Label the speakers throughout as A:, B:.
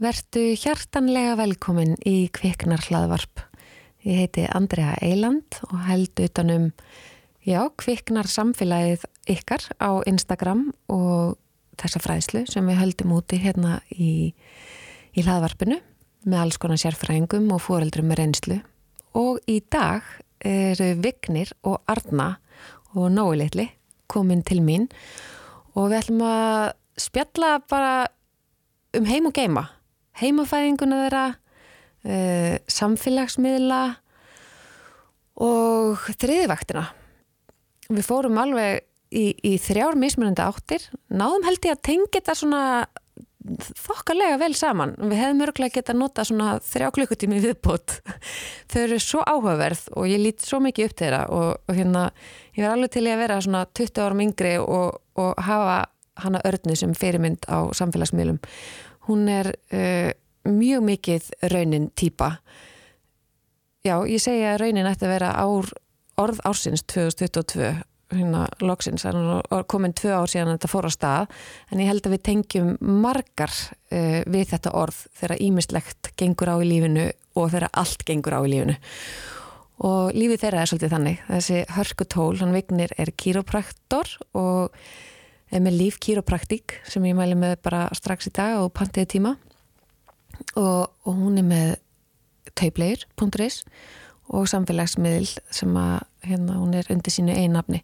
A: Vertu hjartanlega velkomin í Kviknar hlaðvarp. Ég heiti Andrea Eiland og held utanum, já, Kviknar samfélagið ykkar á Instagram og þessa fræðslu sem við höldum úti hérna í, í hlaðvarpinu með alls konar sérfræðingum og fóreldrum með reynslu. Og í dag eru Vignir og Arna og Nói litli komin til mín og við ætlum að spjalla bara um heim og geima heimafæðinguna þeirra uh, samfélagsmiðla og þriðivaktina við fórum alveg í, í þrjár mismunandi áttir. Náðum held ég að tengja þetta svona þokkalega vel saman. Við hefðum örgulega geta nota svona þrjá klukkutími viðbót. Þau eru svo áhugaverð og ég lít svo mikið upp til þeirra og, og hérna ég var alveg til að vera svona 20 árum yngri og, og hafa hana örnu sem fyrirmynd á samfélagsmiðlum hún er uh, mjög mikið raunin týpa. Já, ég segja að raunin ætti að vera ár, orð ársins 2022 hérna loksins, komin tvö ár síðan þetta fór á stað, en ég held að við tengjum margar uh, við þetta orð þegar ímislegt gengur á í lífinu og þegar allt gengur á í lífinu. Og lífið þeirra er svolítið þannig. Þessi hörkutól, hann vignir er kýrópraktor og með líf kýrópraktík sem ég mæli með bara strax í dag og pantiði tíma. Og, og hún er með taupleir.is og samfélagsmiðl sem að hérna hún er undir sínu einafni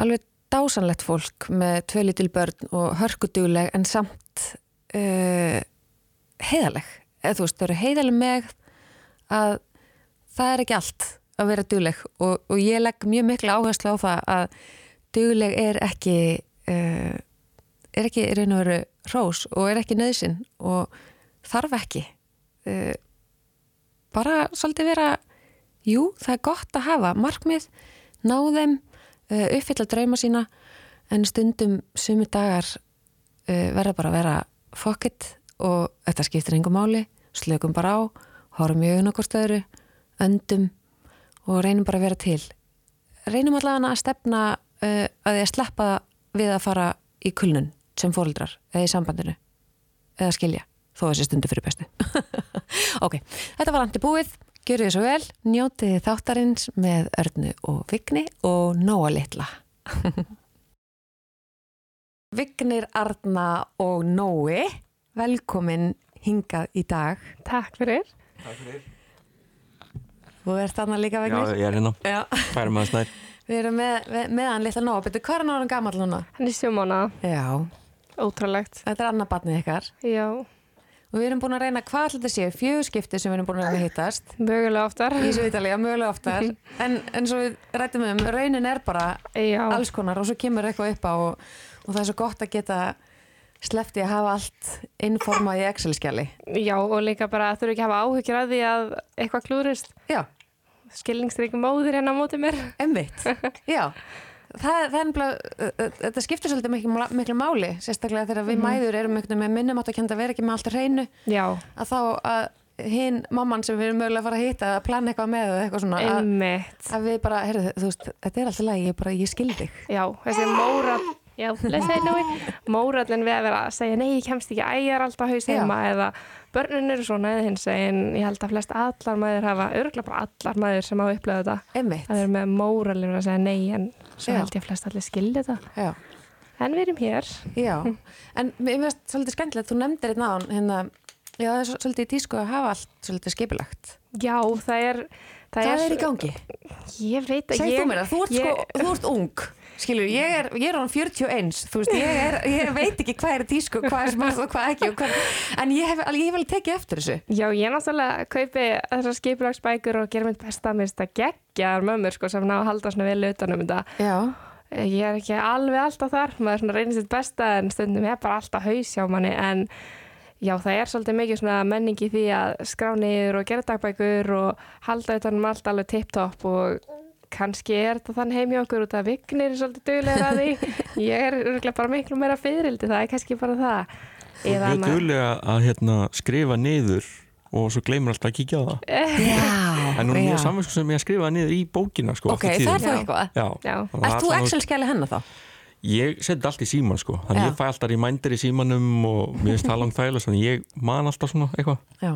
A: alveg dásanlegt fólk með tvei litil börn og hörkuduleg en samt uh, heiðaleg eða þú veist, þau eru heiðaleg með að það er ekki allt að vera dugleg og, og ég legg mjög miklu áherslu á það að dugleg er ekki uh, er ekki raun og veru hrós og er ekki nöðsin og þarf ekki. Uh, bara svolítið vera jú, það er gott að hafa markmið, ná þeim uh, uppfylla drauma sína en stundum sumi dagar verða bara að vera fokkitt og þetta skiptir engum máli slökum bara á, horfum í auðvun okkur stöðru öndum og reynum bara að vera til. Reynum allavega að stefna uh, að ég sleppa við að fara í kulnun sem fórildrar eða í sambandinu eða skilja, þó þessi stundu fyrir bestu ok, þetta var landi búið Gjör þið svo vel, njótið þáttarins með örnu og vigni og nóa litla. Vignir, Arna og Nói, velkomin hingað í dag.
B: Takk fyrir.
C: Takk fyrir.
A: Þú ert þarna líka, Vignir?
C: Já, ég er hérna.
A: Já.
C: Færum að snær.
A: Við erum með, með, hann litla Nói. Betur, hvað er hann gammal núna?
B: Hann er sjómána.
A: Já.
B: Ótrúlegt.
A: Þetta er annað batnið ykkar.
B: Já.
A: Og við erum búin að reyna hvað alltaf séu, fjögur skipti sem við erum búin að að hittast.
B: Mögulega oftar.
A: Í svo Ítalíu, mögulega oftar. En, en svo við rættum um, raunin er bara
B: Já.
A: alls konar og svo kemur eitthvað upp á og, og það er svo gott að geta sleppti að hafa allt informað í Excel-skjali.
B: Já, og líka bara þurfu ekki að hafa áhyggjur að því að eitthvað klúrist.
A: Já,
B: Skilningstryggum móðir hérna á móti mér.
A: emmitt. Já, það, það er nefnilega, þetta skiptir svolítið miklu, miklu máli, sérstaklega þegar við mæður erum veginn með minnum átt að kenda að vera ekki með allt hreinu,
B: Já,
A: að þá að hinn mamman sem við erum mögulega að fara að hitta að plana eitthvað með eða eitthvað svona, að, að við bara, heyrðu, þú veist, þetta er alltaf lagi, ég ég skil þig.
B: Já, þessi mórall, já, lesaði Nói, mórallin við að vera að segja nei, ég kemst ekki ægjar alltaf haus heima eða börnin eru svona eða hins en ég held að flest allar maður hafa, örgulega bara allar maður sem hafa upplegað þetta,
A: Emmitt.
B: að eru með mórallin að segja nei en svo
A: Já.
B: held ég að flest allir skilja þetta.
A: Já.
B: En við erum hér.
A: Já, en mér finnst svolítið skemmtilegt, þú nefndir einn á hann, hérna, já það er svo- svolítið í tísku að hafa allt svolítið skipulagt.
B: Já, það er...
A: Það, er, í gangi.
B: Ég veit að
A: Segð
B: ég...
A: þú það, þú ert
B: ég,
A: sko, þú ert ung, skilur, ég er, ég er hann 41, þú veist, ég, er, ég veit ekki hvað er tísku, hvað er smart og hvað ekki, og hvað, en ég hef, alveg- ég tekið eftir þessu.
B: Já, ég náttúrulega kaupi þessar skipulagsbækur og gera mitt besta með þetta geggjar mömmur sko sem ná að halda svona vel utan um þetta.
A: Já,
B: Ég er ekki alveg alltaf þar, maður reynir sitt besta en stundum er bara alltaf haus hjá manni en já, það er svolítið mikið svona menning í því að skrá niður og gera dagbækur og halda utan um allt alveg tipptopp og kannski er þetta þann heim hjá okkur út af vignir er svolítið duglega að því. Ég er örugglega bara miklu meira fyririldi, það er kannski bara það.
C: Mjög
B: maður-
C: duglega að hérna, skrifa niður og svo gleymur alltaf að kíkja á það.
A: já,
C: En hún er mjög samvinsku sem ég að skrifa niður í bókina sko.
A: Ok, það er þá eitthvað.
C: Það
A: Ert þú Excel-skjali hennar þá?
C: Ég seti allt í síman sko Þannig
A: Já.
C: ég fæ alltaf remændir í símanum og mér finnst það langt þægilega Þannig ég man alltaf svona eitthvað
A: Já,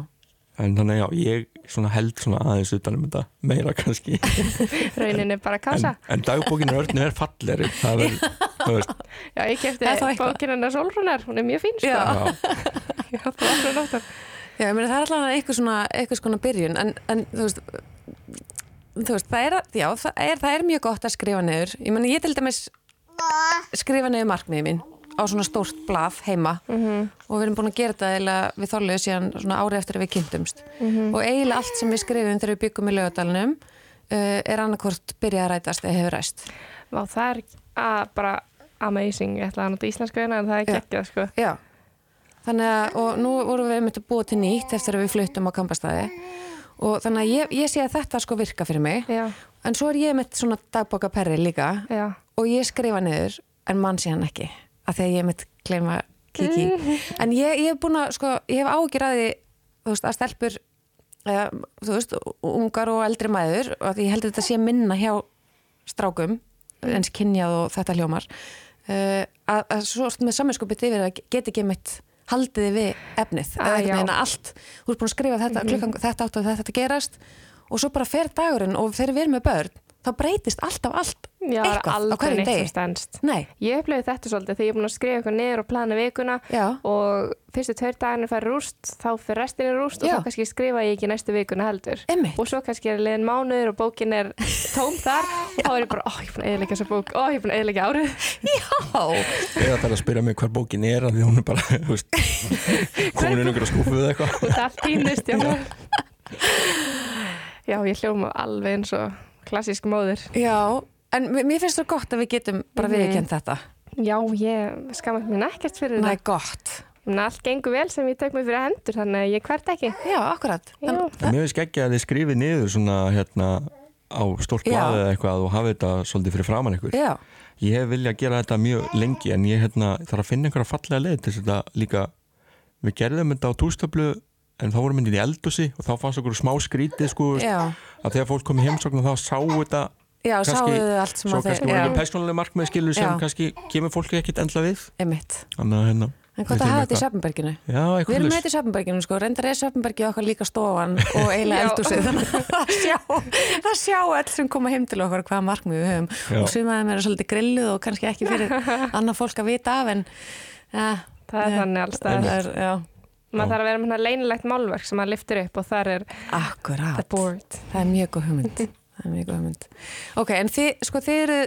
C: En þannig já, ég svona held svona aðeins utanum þetta meira kannski.
B: Raunin er bara
C: En,
B: kása
C: en dagbókinu örnu er falleri Það er, þú veist.
B: Já, ég
A: eitthvað.
B: bókinn hennar Solrúnar, hún er mjög fín sko.
A: Já.
C: já,
B: Já, það var alveg náttúr
A: Já, ég meina það er alltaf eitthvað svona, eitthvað svona byrjun. En, en þú veist þú veist, það er, já, það er, það er mjög gott að skrifa niður. Ég meina ég til dæmis skrifa niður markmiði mín á svona stórt blað heima og við erum búin að gera þetta við þorlega síðan svona ári eftir að við kynntumst. Og eiginlega allt sem við skrifum þegar við byggum í lögadalunum uh, er annarkvort byrjað að rætast eða hefur ræst.
B: Vá, það er að, bara amazing, ég ætla að nota íslensku en það er
A: Já.
B: geggjað sko.
A: Já, þannig að og nú vorum við myndið búið til nýtt eftir að við fluttum á kampastæði og þannig að ég, ég sé að þetta sko virka fyrir mig.
B: Já,
A: en svo er ég mitt svona dagbókaperri líka.
B: Já,
A: og ég skrifa niður en mann sé hann ekki að ég mitt gleyma kiki en ég, ég hef búin að sko, ég hef ágjur að því þú veist, að stelpur eða, þú veist, ungar og eldri mæður og að ég held að þetta sé minna hjá strákum eins kynjað og þetta hljómar uh, að, að svo með saminskupið yfir að get ekki mitt haldiði við efnið eða
B: já.
A: einhvern veginn að allt, þú ert búin að skrifa þetta, klukkan, þetta átt og þetta að gerast og svo bara fer dagurinn og þegar við erum með börn þá breytist alltaf allt
B: já,
A: eitthvað á hverjum degi.
B: stendst
A: Nei,
B: Ég upplifði þetta svolítið þegar ég er búin að skrifa eitthvað niður og plana vikuna
A: já,
B: og fyrstu tveir dagarnir færi rúst þá fyrir restin er rúst og
A: Já.
B: þá kannski skrifa ég ekki næstu vikuna heldur.
A: Einmitt.
B: og svo kannski er liðin mánuður og bókin er tóm þar og þá er ég bara, ó, ég er búin að eðilegja þessa bók ó, ég er búin að eðilegja árið.
A: Já,
C: eða það er að spyrja mig hver bókin er af Því hún er bara, Komin
B: og já. já, ég hljóma alveg eins og klassísk móðir.
A: Já en mér finnst það gott að við getum bara
B: Mhm.
A: viðkjönd þetta.
B: Já, ég skammast mér ekkert fyrir
A: það
B: þetta.
A: er gott.
B: En allt gengur vel sem ég tek mig fyrir hendur þannig að ég hvert ekki.
A: Já, akkurat.
B: Já.
C: En Mér finnst ekki að þið skrifið niður svona hérna á stórt
A: Já.
C: blaði eða eitthvað og hafið þetta svolítið fyrir framann ykkur.
A: Já,
C: Ég hef viljað gera þetta mjög lengi en ég hérna, þarf að finna einhverja fallega leið til að þetta líka við gerðum þetta á tústöflu en þá vorum myndin í eldúsi og þá fannst okkur smá skrítið sko
A: já,
C: að þegar fólk kom í heimsókn og þá sáu þetta
A: já,
C: Kannski-
A: sáuðu þið allt sem
C: svo
A: að
C: kannski
A: þeir
C: voru
A: já,
C: einhver persónuleg markmið skilur sem
A: Já.
C: kannski kemur fólki ekkit endla við.
A: Einmitt.
C: Þannig að hérna
A: en
C: Við
A: hvað það
C: þurfum
A: hafa þetta í
C: eitthvað-
A: Söfnberginu
C: Já,
A: Við
C: eitthvað
A: erum með þetta í Söfnberginu sko, reyndar er Söfnbergi okkar líka stofan og eiginlega eldúsið þannig að það sjá, það sjá all sem koma heim til okkar hvaða markmið við höfum.
C: Já.
A: og sumaðum er svolítið grilluð og kannski ekki fyrir annað fólk að vita af en ja,
B: það er
A: Já.
B: þannig alls
A: það er, já,
B: maður þarf að vera með hérna leynilegt málverk sem maður liftir upp og þar er the
A: akkurat
B: board.
A: Það er mjög góð hugmynd. Það er mjög góð hugmynd. Ok, en þið, sko, þið eru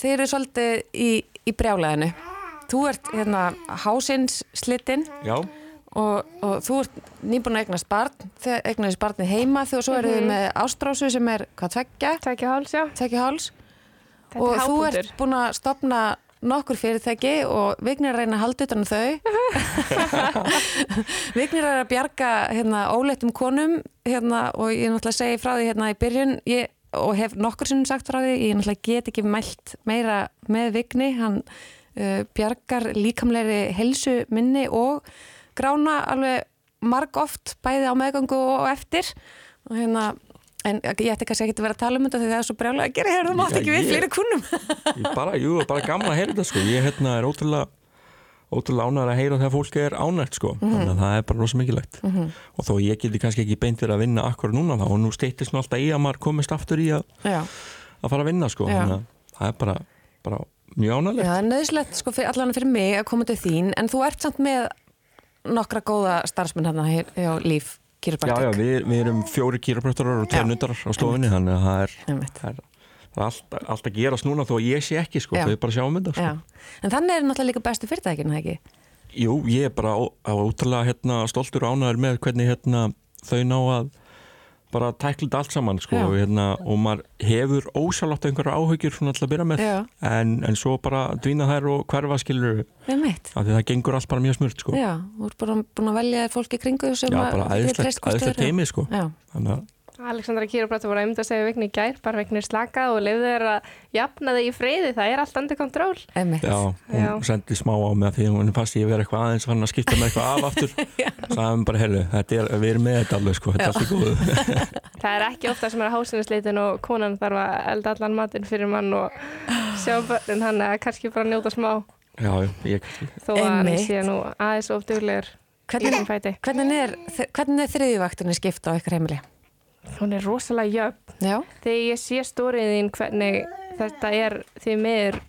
A: þið eru svolítið í, í brjálæðinu. Þú ert hérna hásins slitinn
C: Já,
A: og, og þú ert nýbúin að eignast barn þegar eignast barnið heima þegar svo eru þið með ástrásu sem er hvað tveggja,
B: tækja háls, já.
A: Tveggja háls. Og þú ert búin að stopna nokkur fyrirtæki og Vignir er að reyna að halda utan um þau. Vignir er að bjarga hérna, óleittum konum hérna, og ég náttúrulega segi frá því hérna í byrjun ég, og hef nokkur sinnum sagt frá því ég náttúrulega get ekki mælt meira með Vigni, hann uh, bjargar líkamleiri helsu minni og grána alveg marg oft bæði á meðgangu og eftir. Og hérna en ég ætti kannski ekki að vera að tala um þetta því það er svo brjálega að gera hér, það mátt
C: Já,
A: ekki við fleiri kunnum
C: ég bara, jú, bara gaman að heyra þetta sko. Ég hérna er ótrúlega ótrúlega ánægður að heyra þegar fólk er ánægt sko. Þannig að það er bara rosa mikilvægt. Og þó ég geti kannski ekki beint verið að vinna akkur núna þá og nú steytist nú alltaf í að maður komist aftur í að,
A: Já,
C: að fara að vinna sko.
A: Já.
C: þannig að það er bara, bara mjög
A: Já,
C: ánægilegt
A: það er nöðslegt sko allan fyrir mig að koma til þín. En þú ert samt með nokkra góða starfsmenn hérna hér hjá Líf
C: Já, já,
A: Kýrpartik
C: við, við erum fjóri kýraprættorar og
A: Já.
C: tveir nuttarar á stofunni þannig að það er, það er, það er allt, allt að gerast núna þó að ég sé ekki sko,
A: Já.
C: þau bara sjáum þetta sko.
A: Já, en þannig er náttúrulega líka bestu fyrirtækina, ekki?
C: Jú, ég er bara ó- á ótrúlega hérna, stoltur og ánæður með hvernig hérna, þau ná að bara tækla þetta allt saman sko,
A: Já.
C: og, hérna, og maður hefur ósálagt einhverja áhugjur svona alltaf að byrja með
A: Já.
C: en, en svo bara dvína þær og hverfa skilur það gengur allt bara mjög smurt sko.
A: Já, þú ert bara búin að velja fólki kringu sem
C: Já,
A: að
C: bara æðislegt,
A: treyst hvort
C: æðislegt
A: öðru.
C: teimi sko.
A: Já,
C: þannig að
B: Alexandra Kýrabrættur voru að mynda að segja Vigni í gær, bara Vigni slaka og lefði þeir að jafna þig í friði, það er allt undir kontról.
C: Já, hún
B: Já.
C: sendi smá á mig af því að hún fannst ég vera eitthvað aðeins fann að skipta með eitthvað af aftur hann bara, þetta er, við erum með þetta alveg sko, þetta er allt í góðu
B: það er ekki ofta sem er hásinnisleitin og konan þarf að elda allan matinn fyrir mann og sjá börnin hann að kannski bara njóta smá
C: já, ég
B: þó að
A: Hvernig,
B: þessum fæti.
A: hvernig er, hvernig er þriðjuvaktinni skipt á ykkur heimili?
B: Hún er rosalega jöfn.
A: Já,
B: Þegar ég sé stóriðin hvernig þetta er því miður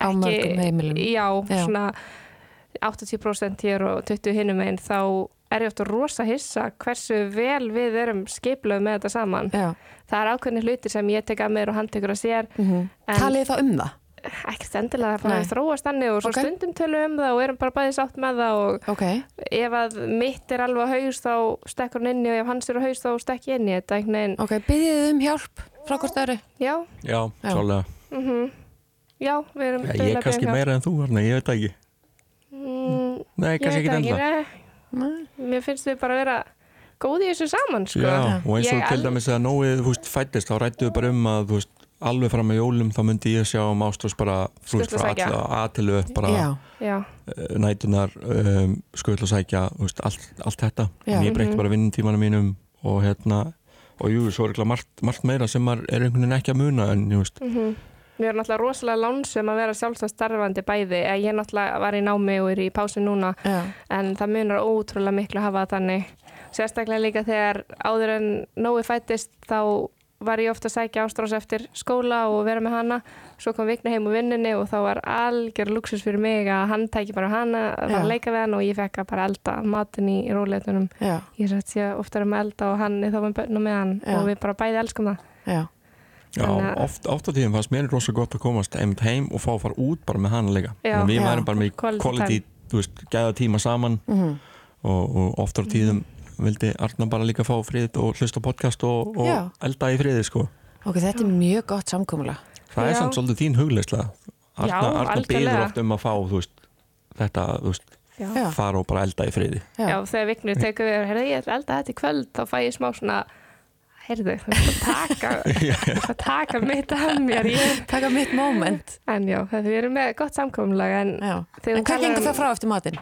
A: á mörgum heimilum.
B: Já,
A: Já.
B: svona 80% hér og 20 hinnum einn þá er ég ofta rosa hissa hversu vel við erum skipluð með þetta saman.
A: Já.
B: Það er ákveðni hlutir sem ég tek að mér og hann tekur að sér
A: Mm
B: En-
A: Talið þá um það?
B: Ekkert endilega það
A: Nei.
B: bara þróast þannig og svo
A: Ok.
B: stundum tölum um það og erum bara bæði sátt með það og
A: Ok,
B: ef að mitt er alveg á haus þá stekkur hann inni og ef hans er á haus þá stekk ég inni þetta einhvern veginn,
A: ok, byggjið þið um hjálp frá hvort öru?
B: já,
C: já,
A: Já.
C: klálega
B: mhm já, við erum
C: já,
B: dugleg
C: ég
B: að
C: er kannski
B: um
C: meira en þú, Arna, ég veit ekki
B: hjálp. mm,
C: nei, kannski ekki.
B: Nei. mér finnst við bara vera góð í þessu saman sko.
C: Já, og eins og
B: Ég
C: til dæmis að nóið fættist, þá rættu við bara um að alveg fram að jólum þá myndi ég sjá um ástrós bara veist, frá aðtilu upp bara
A: Já,
B: já,
C: eh, nætunar um, skull og sækja veist, allt, allt þetta
A: Já.
C: en ég breytti
B: Mhm.
C: bara vinnutímanum mínum og hérna og jú, svo er ekki margt, margt meira sem er einhvern veginn ekki að muna en þú veist,
B: mhm Mér er náttúrulega rosalega lánsum að vera sjálfstæð starfandi bæði. Ég náttúrulega var í námi og er í pásu núna
A: já,
B: en það munar ótrúlega miklu að hafa þannig. Sérstaklega líka þegar áður en Nói fættist þá var ég ofta að sækja ástrás eftir skóla og vera með hana. Svo kom vikna heim úr vinninni og þá var algjör luxus fyrir mig að hann tæki bara hana að fara að leika við hann og ég fekk að bara elda matinn í róleitunum.
A: já,
B: Ég sætt sé ofta um að elda og hann er þá með börnum með hann
A: Já.
B: og við bara bæði elskum það.
A: já,
C: já, oft, oft á tíðum fannst mér rosa gott að komast einmitt heim og fá að fara út bara með. Þannig að við
A: Já.
C: værum bara með
B: Quality
C: quality, þú veist, gæða tíma saman
A: mhm,
C: og, og oftar á tíðum vildi Arna bara líka fá frið og hlusta á podcast og, og elda í friði sko.
A: Ok, þetta er mjög gott samkómulega.
C: það er
B: Já.
C: samt svolítið þín hugleisla Arna, Arna byður oft um að fá veist, þetta, þú veist, fara og bara elda í friði.
A: Já,
B: Já, þegar viknir tekur við, heyrðu, ég ætla að elda þetta í kvöld, þá fæ ég smá svona, heyrðu, þú veist að taka, mitt af mér, ég,
A: taka mitt moment.
B: en já, það við erum með gott samkomulag, en
A: en hvað gengur
B: um-
A: það frá eftir matinn?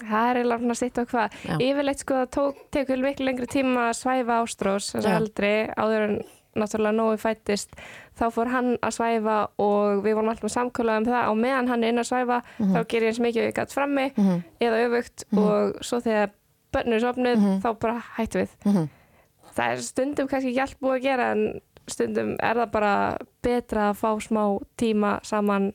B: Það er eiginlega svona sitt og hvað. Yfirleitt sko það tók, tekur miklu lengri tíma að svæfa ástrós, þess að eldri, áður en náttúrulega nógu fættist, þá fór hann að svæfa og við vorum alltaf með samkomulag um það, á meðan hann er inn að svæfa, þá ger ég eins mikið og ég gætt frammi,
A: Mhm,
B: eða öfugt og svo þegar börnur er sopnuð
A: Mhm.
B: þá bara hættu við.
A: Mhm,
B: það er stundum kannski allt búið að gera en stundum er það bara betra að fá smá tíma saman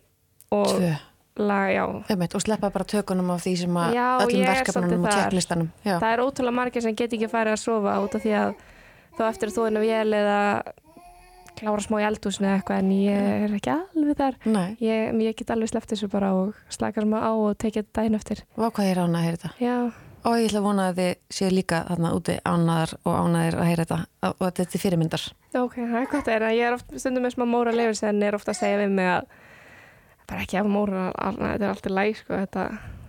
B: og
A: Tvö,
B: laga, já
A: einmitt, og sleppa bara tökunum af því sem að
B: Já,
A: öllum
B: ég er
A: verkefnunum og
B: þar.
A: checklistanum. Já,
B: það er ótrúlega margir sem get ekki farið að sofa út af því að þá eftir þú inn á vél eða klára smá í eldhúsinu eða eitthvað en ég er ekki alveg þar ég, ég get alveg sleppt þessu bara og slakar smá á og tekið þetta daginn eftir
A: hvað hvað er ánað að heyra þetta?
B: já,
A: Og ég ætla að vona að þið séu líka þarna úti ánaðar og ánaðir að heyra þetta og að þetta er fyrirmyndar.
B: ok, það er gott að ég er oft, stundum með smá móra leifis en er ofta að segja við mig að bara ekki af móra, þetta er alltaf læg sko, þetta,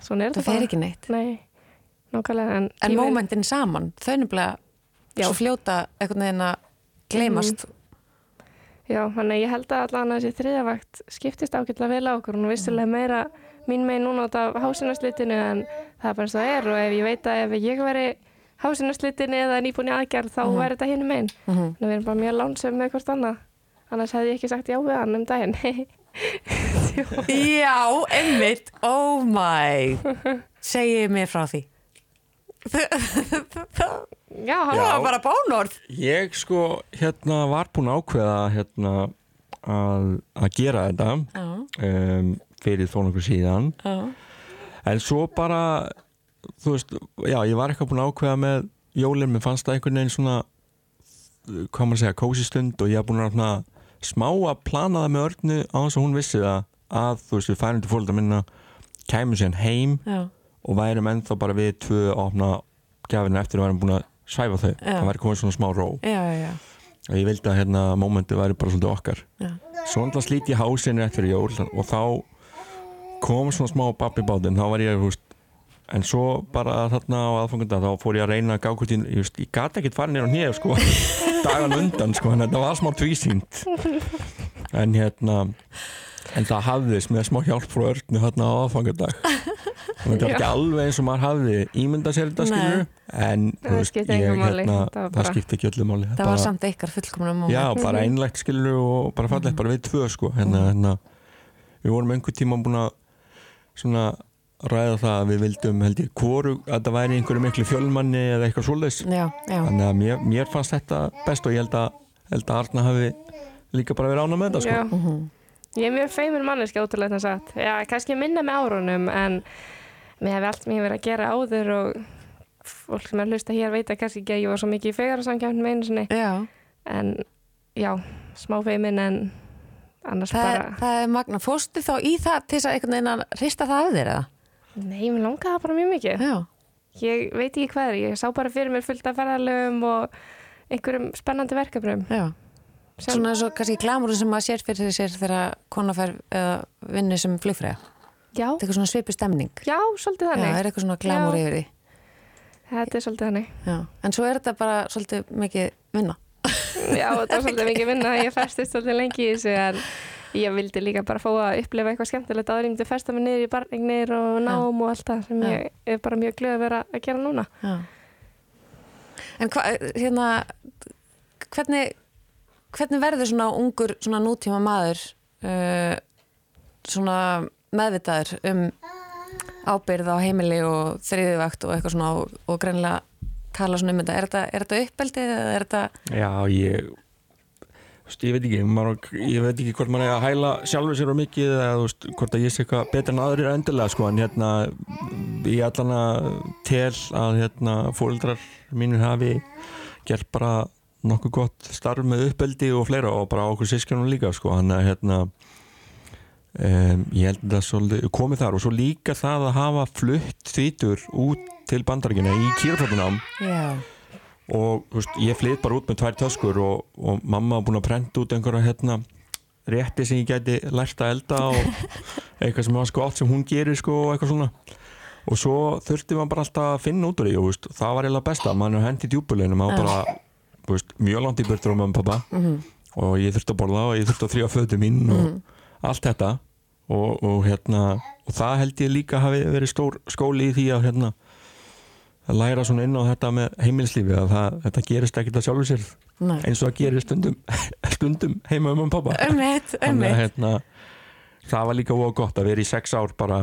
B: svona er
A: Það
B: þetta
A: fer
B: bara
A: ekki neitt.
B: Nei, nákvæmlega En,
A: En mómentin saman, þau er nefnilega fljóta einhvern veginn að gleymast.
B: Já, þannig ég held að allan að þessi þriðavakt skiptist ágætlega vel á okkur og vissilega meira mín megin núna út af hásinarslitinu en það er bara eins og það er og ef ég veit að ef ég veri hásinarslitinu eða nýbúin í aðgerð þá
A: Mhm.
B: væri þetta hinn megin
A: Mhm.
B: Þannig að við erum bara mjög lánsum með hvort annað annars hefði ég ekki sagt já við hann um daginn
A: Já, einmitt, oh my, segið mér frá því.
B: Já, hann
A: var bara bónorð.
C: ég sko hérna var búin að ákveða hérna að, að gera þetta um, fyrir þó nokkuð síðan.
A: Já,
C: en svo bara þú veist, já ég var eitthvað búin að ákveða með jólinn, mér fannst það einhvern veginn svona hvað maður að segja, kósi stund og ég haf búin að svona, smá að plana það með örnu á þess að hún vissi það að þú veist, við færum til fólkdra minna kæmum síðan heim
A: já,
C: og værum ennþá bara við tvö að opna gjafina eftir að værum búin að svæfa þau.
A: Já.
C: það væri komið svona smá ró.
A: Já,
C: og ég vildi að hérna mómenti væri bara svolítið okkar.
A: Já.
C: svo náttúrulega slíti hásinu eftir jól og þá kom svona smá babbi bátinn, þá var ég veist, en svo bara þarna á aðfanganda þá fór ég að reyna að gá hvort ég, ég, ég gata ekkert farin nýr á nýja sko, dagan undan sko, en þetta var smá tvísýnt. En hérna en það hafðist með smá hjálp frá örnu þarna á aðfangadag. Það er ekki alveg eins og maður hafði ímynda sér þetta skilur en
B: Það
C: veist,
B: skipti
C: ég,
B: engu máli.
C: hérna,
B: Það
C: skipti ekki öllu máli.
A: Það var samt ykkar fullkomna moment.
C: Já, bara einlegt skilur og bara fallegt bara við tvö sko. Hérna, hérna, við vorum einhver tíma búin að svona ræða það að við vildum held ég hvoru að það væri einhverju miklu fjölmanni eða eitthvað
A: já,
C: þannig að mér, mér fannst þetta best og ég held að, held að Arna hafi líka bara verið ána með þetta sko
B: Já.
A: Mhm.
B: Ég er mjög feimin manneski ótrúlega þannig sagt. Já, kannski minna með árunum en mér hefði allt mér verið að gera áður og fólk sem er að hlusta hér veit að kannski ekki að ég var svo mikið í fegararsamkjöfn með einu sinni.
A: já.
B: En já, smá feimin en annars
A: Það, er,
B: bara...
A: það er magna, fórstu þá í það til þess að einhvern veginn að hrista það af þér eða?
B: Nei, mér langaði það bara mjög mikið.
A: Já,
B: Ég veit ekki hvað er, ég sá bara fyrir mér fullt af ferðalögum og einhverjum spennandi verkefnum.
A: já
B: Sem,
A: Svona eins og kannski glamúrin sem maður sér fyrir sér þegar kona fær eða vinni sem flugfræða.
B: já,
A: Þetta er eitthvað svona svipu stemning.
B: já, svolítið
A: Já,
B: þannig.
A: er eitthvað svona glamúr
B: Já.
A: yfir því.
B: Þetta er svolítið þannig.
A: Já. En svo er þetta bara svolítið mikið vinna.
B: Já, þetta var svolítið mikið vinna, ég festist svolítið lengi í þessu en ég vildi líka bara fá að upplifa eitthvað skemmtilegt áður ég myndi festa mig niður í barnignir og nám og allt það sem ég er bara mjög glöð að vera að gera núna.
A: En hvað, hérna, hvernig, hvernig verður svona ungur, svona nútíma maður uh, svona meðvitaður um ábyrð á heimili og þriðivakt og eitthvað svona og, og greinlega tala svona um þetta. Er þetta, er þetta uppeldið eða er þetta,
C: Já, ég þú veist, ég veit ekki maður, ég veit ekki hvort maður er að hæla sjálfur sér á mikið eða veist, hvort að ég sé eitthvað betur en aðrir endilega sko en hérna ég allan að tel að hérna fóldrar mínir hafi gert bara nokkuð gott starf með uppeldi og fleira og bara okkur sískjörnum líka sko hann að hérna um, ég held að svolítið komið þar og svo líka það að hafa flutt þvítur út til bandaríkina í kýraflötunám
A: já,
C: og veist, ég flytt bara út með tvær töskur og, og mamma var búin að prenta út einhverja hérna rétti sem ég gæti lært að elda og eitthvað sem var sko allt sem hún gerir sko og eitthvað svona. Og svo þurfti maður bara alltaf að finna út úr því og veist, það var eiginlega besta, mann er hendi djúbuleginu maður bara, veist, mjög langt í burtur á mamma og pappa og ég þurfti að borða og ég þurfti að þrjá fötu mín og allt þetta. Og, og hérna og það held ég líka hafi verið stór skóli í því að hérna að læra svona inn á þetta með heimilislífi að það, þetta gerist ekkert að sjálfur sér
A: nei.
C: eins og það gerir stundum stundum heima um og pappa
A: Ömmit,
C: að
A: ömmit.
C: hérna það var líka óg gott að vera í sex ár bara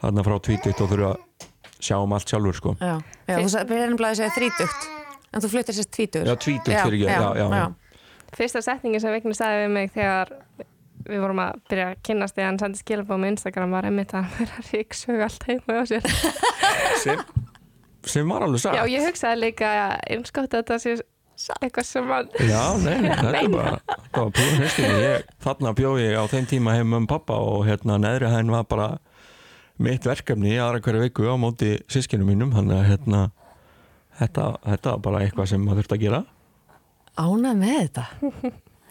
C: þarna frá tvítut og þurfa að sjá um allt sjálfur sko
A: Já, já, þú sagði byrjar nefnilega að segja þrítugt, en þú fluttir sér tvítur.
C: já tvítugt fyrir ekki, já, já, já.
B: Fyrsta setningi sem Vigni sagði við mig þegar við vorum að byrja að kynnast þegar hann sendi skilabóð með Instagram var einmitt að hann vera ríksög allt heima á sér.
C: Sem, var alveg sagt
B: Já, ég hugsaði líka einskótt að þetta sé eitthvað sem hann
C: Já, nei, nei, þetta er bara það var púin hestinni, ég, þarna bjóð ég á þeim tíma heim um pappa og hérna neðri hæðin var bara mitt verkefni í aðra hverju viku á móti sískinu mínum, hann að hérna þetta, þetta var bara eitthvað sem maður þurfti að gera.
A: Ánað með þetta.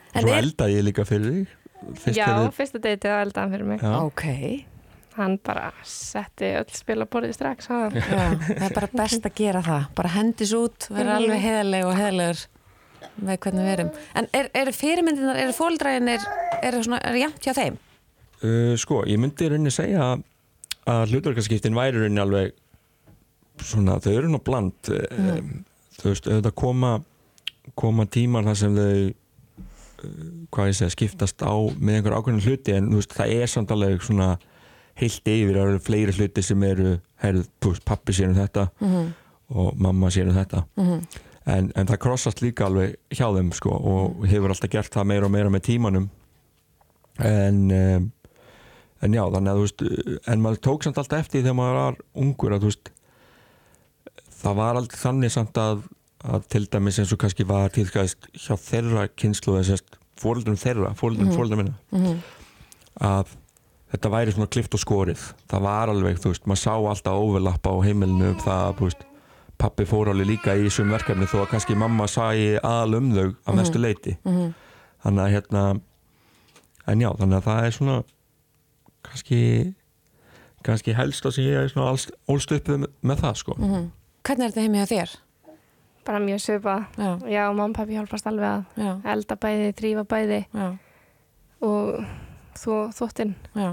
A: En
C: Svo eldaði ég líka fyrir þig. Fyrst
B: Já, fyrsta deytið að elda hann fyrir mig.
C: já,
A: ok,
B: Hann bara setti öll spil að borðið strax.
A: já, það er bara best að gera það. Bara hendis út, vera alveg heðaleg og heðalegur með hvernig við erum. En er, eru fyrirmyndinar, eru fóldræðinir, eru svona, eru jæmt hjá þeim?
C: uh, Sko, ég myndi rauninni segja að- að hlutverkarskiptin væri rauninni alveg svona, þau eru nú bland um, þú veist, auðvitað koma koma tímar þar sem þau uh, hvað ég segja, skiptast á með einhver ákveðin hluti en þú veist, það er samt alveg svona heilt yfir, það eru fleiri hluti sem eru, herðu, veist, pappi sér um þetta
A: Mm
C: og mamma sér um þetta
A: -hmm.
C: en, en það krossast líka alveg hjá þeim sko og hefur alltaf gert það meira og meira með tímanum en um, en já þannig að þú veist en maður tók samt alltaf eftir þegar maður var ungur að þú veist það var alltaf þannig samt að, að til dæmis eins og kannski var tilkæðist hjá þeirra kynslu þess fóreldrum þeirra, fóreldrum mm -hmm. minna
A: Mhm.
C: að þetta væri svona klift og skorið. Það var alveg, þú veist, maður sá alltaf overlappa á heimilinu um það að, þú veist. Pappi fór alveg líka í þessum verkefni þó að kannski mamma sæi aðal um þau að mestu leiti
A: Mhm.
C: þannig að hérna en já, þannig að það er svona kannski kannski helst að sem ég er svona alls, ólst upp með, það sko.
A: Mhm. Hvernig er þetta heimi hjá þér?
B: Bara mjög svipað.
A: Já,
B: Já, mamma og pappi hjálpast alveg að
A: já,
B: elda bæði, þrýfa bæði.
A: Já,
B: og þú, þvóttinn.
A: já.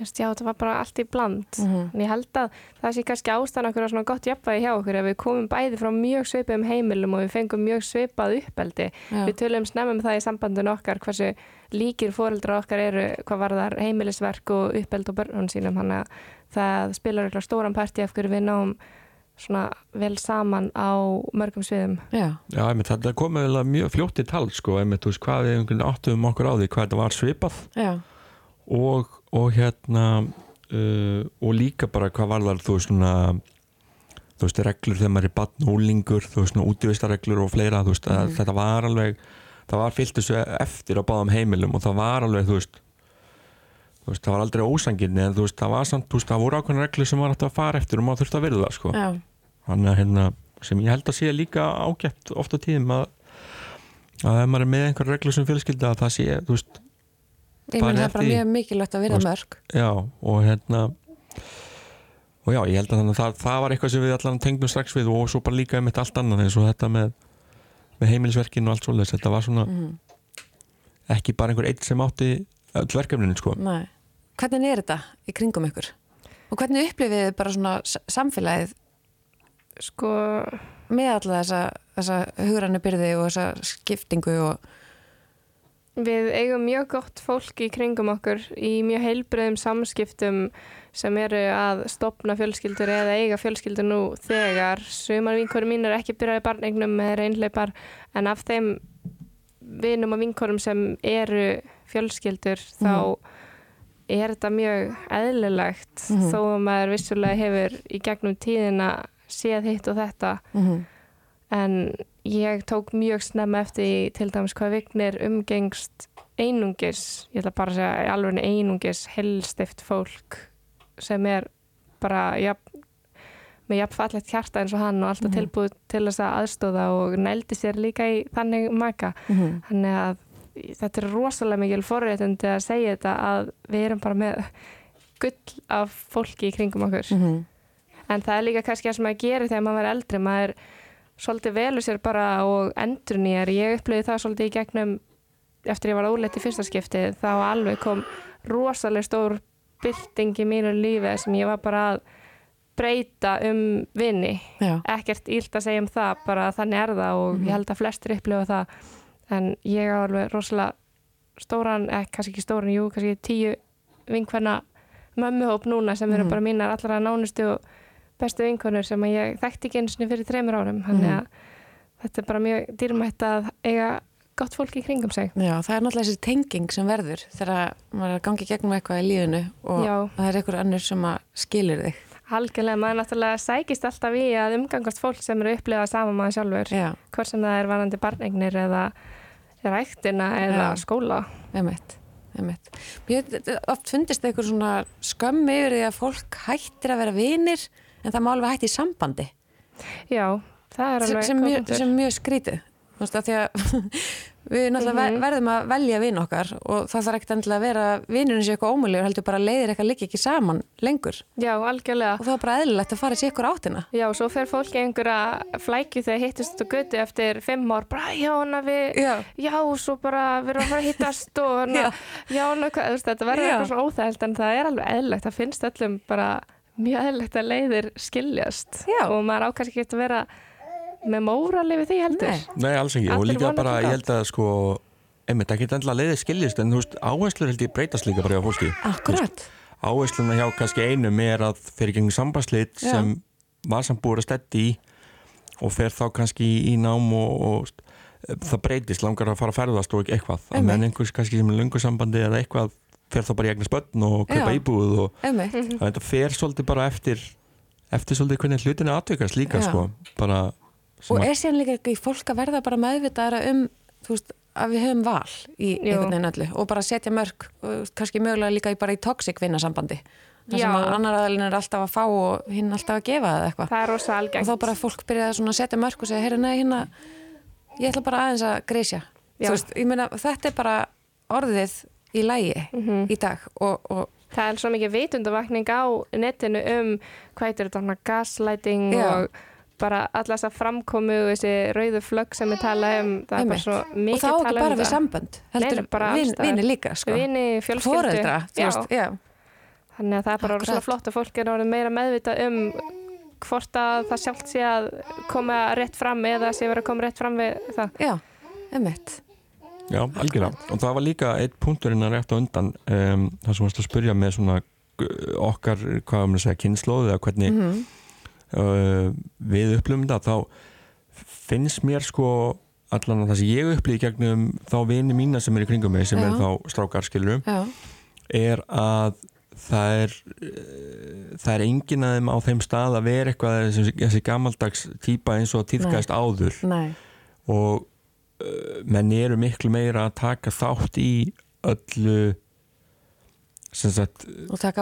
B: Það var bara allt í bland
A: Mhm.
B: en ég held að það sé kannski ástæðan okkur að svona gott jafnvægi hjá okkur ef við komum bæði frá mjög svipaðum heimilum og við fengum mjög svipað uppeldi
A: Já.
B: við tölum snemma um það í sambandinu okkar hversu líkir fóreldra okkar eru hvað varðar heimilisverk og uppeld og börnun sínum þannig að það spilar eitthvað stóran parti af hverju við náum svona vel saman á mörgum sviðum
A: Já,
C: Já, einmitt, þetta komið vel að mjög fljótt í tal sko, einmitt, þú veist, hvað við áttum okkur á því hvað þetta var svipað
A: já,
C: og, og hérna uh, og líka bara hvað var það þú veist svona þú veist reglur þegar maður er barn og úlingur þú veist svona útvistarreglur og fleira þú veist að
A: Mhm.
C: þetta var alveg það var fyllt þessu eftir á báðum heimilum og það var alveg þú veist þú veist það var aldrei ósanginni en þú veist það var samt þú veist það voru ákveðna reglur sem var hægt að fara eftir og maður þurfti að virða það sko
A: já,
C: þannig að hérna sem ég held að sé líka ágætt ofta tíðum að að ef maður er með einhver reglur sem fjölskylda að það sé þú veist
A: ég menn það er bara mjög mikilvægt að vera mörg
C: Já, og hérna og já, ég held að þannig að það, það var eitthvað sem við allan tengdum strax við og svo bara líka um þetta allt annað eins og þetta með, með heimilisverkin og allt svoleiðis, þetta var svona
A: Mhm.
C: ekki bara einhver eitt sem átti öll verkefninu, sko.
A: Nei. Hvernig er þetta í kringum ykkur? Og hvernig upplifið þið bara svona samfélagið
B: sko,
A: með alla þessa, þessa hugrannu byrði og þessa skiptingu og
B: Við eigum mjög gott fólk í kringum okkur í mjög heilbreyðum samskiptum sem eru að stopna fjölskyldur eða eiga fjölskyldur nú þegar sumar vinkorum mín er ekki byrjaði barneignum með reynleipar en af þeim vinum og vinkorum sem eru fjölskyldur þá er þetta mjög eðlilegt
A: Mhm.
B: þó að maður vissulega hefur í gegnum tíðina séð hitt og þetta
A: mm -hmm.
B: en ég tók mjög snemma eftir til dæmis hvað vignir umgengst einungis, ég ætla bara að segja alveg einungis helstift fólk sem er bara jafn, með jafn fallegt hjarta eins og hann og alltaf
A: Mhm.
B: tilbúið til þess að aðstóða og nældi sér líka í þannig maka
A: Mhm.
B: þannig að þetta er rosalega mikil forréttindi að segja þetta að við erum bara með gull af fólki í kringum okkur
A: Mhm.
B: en það er líka kannski það sem maður gerir þegar maður er eldri maður svolítið velur sér bara og endur nýjar ég upplöði það svolítið í gegnum eftir ég var óleitt í fyrsta skipti þá alveg kom rosalega stór bylting í mínu lífi sem ég var bara að breyta um vinni
A: Já,
B: ekkert ílt að segja um það bara þannig er það og
A: Mhm.
B: ég held að flestir upplifa það en ég á alveg rosalega stóran, eða kannski ekki stóran, jú kannski tíu vinkvenna mömmuhóp núna sem eru
A: Mhm.
B: bara mínar allra nánustu og bestu vinkonur sem ég þekkti ekki eins og fyrir þreymur árum þannig
A: Mhm.
B: að þetta er bara mjög dýrmætt að eiga gott fólk í kringum sig
A: Já, það er náttúrulega þessi tenging sem verður þegar maður er að gangi gegnum eitthvað í lífinu og
B: Já.
A: það er einhver annur sem að skilur þig.
B: Algjörlega, maður náttúrulega sækist alltaf í að umgangast fólk sem eru upplifað saman maður sjálfur
A: Já,
B: hvort sem það er varandi barneignir eða ræktina eða
A: Já.
B: skóla
A: hef oft fundist eitthvað svona skömm yfir því að fólk hættir að vera vinir en það má alveg hætti í sambandi.
B: Já, það er alveg
A: sem, mjög, sem mjög skrítið Þú veist, af því að við náttúrulega
B: Mhm.
A: verðum að velja vin okkar og það þarf ekkert endilega að vera vinurinn sér eitthvað ómölugur heldur bara að leiðir eitthvað líka ekki saman lengur.
B: Já, algjörlega.
A: og það er bara eðlilegt að fara sér ykkur áttina.
B: Já, svo fer fólk í einhverja flækju þegar hittist á götu eftir fimm ár, bara já, hana við,
A: Já,
B: já, svo bara við erum að fara að hittast og hana,
A: Já.
B: hana, þetta verður eitthvað svona óþægild en það er alveg eðlilegt, það finnst öllum bara mjög eðlilegt að leiðir skiljast
A: Já.
B: og maður ákast ekki að vera með mórali við því heldur.
A: Nei.
C: Nei, alls ekki, og
B: Allir
C: líka
B: vona
C: bara, ég held að sko einmitt, ekki endilega leiðið skiljist en þú veist, áherslur held ég breytast líka bara hjá fólki
A: akkurat
C: áhersluna hjá kannski einum er að fyrir gegnum sambandsleit
A: Já.
C: sem var samt búið að steddi í og fer þá kannski í, nám og, og það breytist, langar að fara að ferðast og eitthvað, menn einhvers kannski sem er lungu sambandi eða eitthvað fer þá bara í eignar spönn og kaupa íbúð og.
B: Mhm.
C: það fer svolítið bara eftir eftir svolítið hvernig hlutinu aðtökast líka sko, bara
A: og er síðan líka ekki fólk að verða bara meðvitaðara um þú veist, að við höfum val í
B: Jú.
A: einhvern veginn öllu og bara setja mörg og kannski mögulega líka í bara í toxic vinnasambandi þar sem að annar aðalinn er alltaf að fá og hinn alltaf að gefa eða eitthvað. Og þá bara fólk byrja að setja mörg og segja, heyrðu, nei, hérna ég ætla bara aðeins að grísja veist, ég meina, þetta er bara orðið í lægi
B: Mhm.
A: í dag og, og
B: Það er svo mikið vitundavakning á netinu um hvað heitir þetta, gaslighting
A: Já.
B: og bara alla þess að framkomu og þessi rauðu flögg sem við tala um, það er bara svo
A: og
B: mikið
A: þá ekki
B: tala
A: bara
B: um
A: við
B: það.
A: sambönd heldur
B: Nei, bara alls
A: vin,
B: staðar.
A: vini líka sko.
B: Vini, fjölskyldu. þannig að það er bara svona flott að fólk er meira meðvita um hvort að það sjálft sé að koma rétt fram eða sé verið að koma rétt fram við það
A: Já, einmitt.
C: Já, algjörlega. Og það var líka eitt punkturinn að rétt á undan um, það sem varst að spurja með svona uh, okkar, hvað maður að segja, kynnslóð eða hvernig
A: Mm
C: uh, við upplifum þetta þá finnst mér sko allan að það sem ég upplifi gegnum þá vini mína sem er í kringum mig sem
A: Já.
C: er þá strákar skilur
A: Já,
C: er að það er uh, það er enginn að þeim á þeim stað að vera eitthvað þessi, þessi gammaldags típa eins og tíðkæst áður.
A: Nei,
C: og uh, menn eru miklu meira að taka þátt í öllu sagt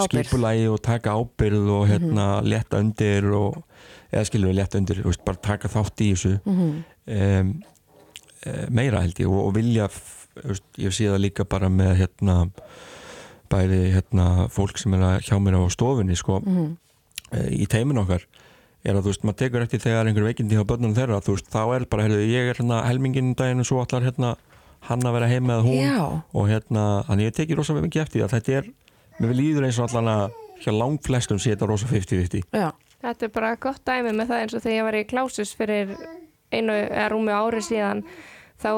C: skipulægi og taka ábyrð og hérna leta undir og, eða skilur við leta undir, veist, bara taka þátt í þessu
A: Mhm.
C: um, meira held ég og, og vilja veist, ég sé það líka bara með hérna bæði hérna fólk sem er hjá mér á stofunni sko,
A: Mhm.
C: eh, í teimin okkar er að þú veist, maður tekur eftir þegar einhver veikindi á börnunum þeirra, þú veist, þá er bara heyrðu, ég er hérna helminginn daginn og svo allar hérna hann að vera heima eða hún.
A: Já,
C: og hérna, þannig ég tekið rosa mikið eftir því að þetta er, mér líður eins og allan að hjá langflestum sé þetta rosa 50-50
A: já,
B: Þetta er bara gott dæmi með það eins og þegar ég var í klásus fyrir einu eða rúmi ári síðan þá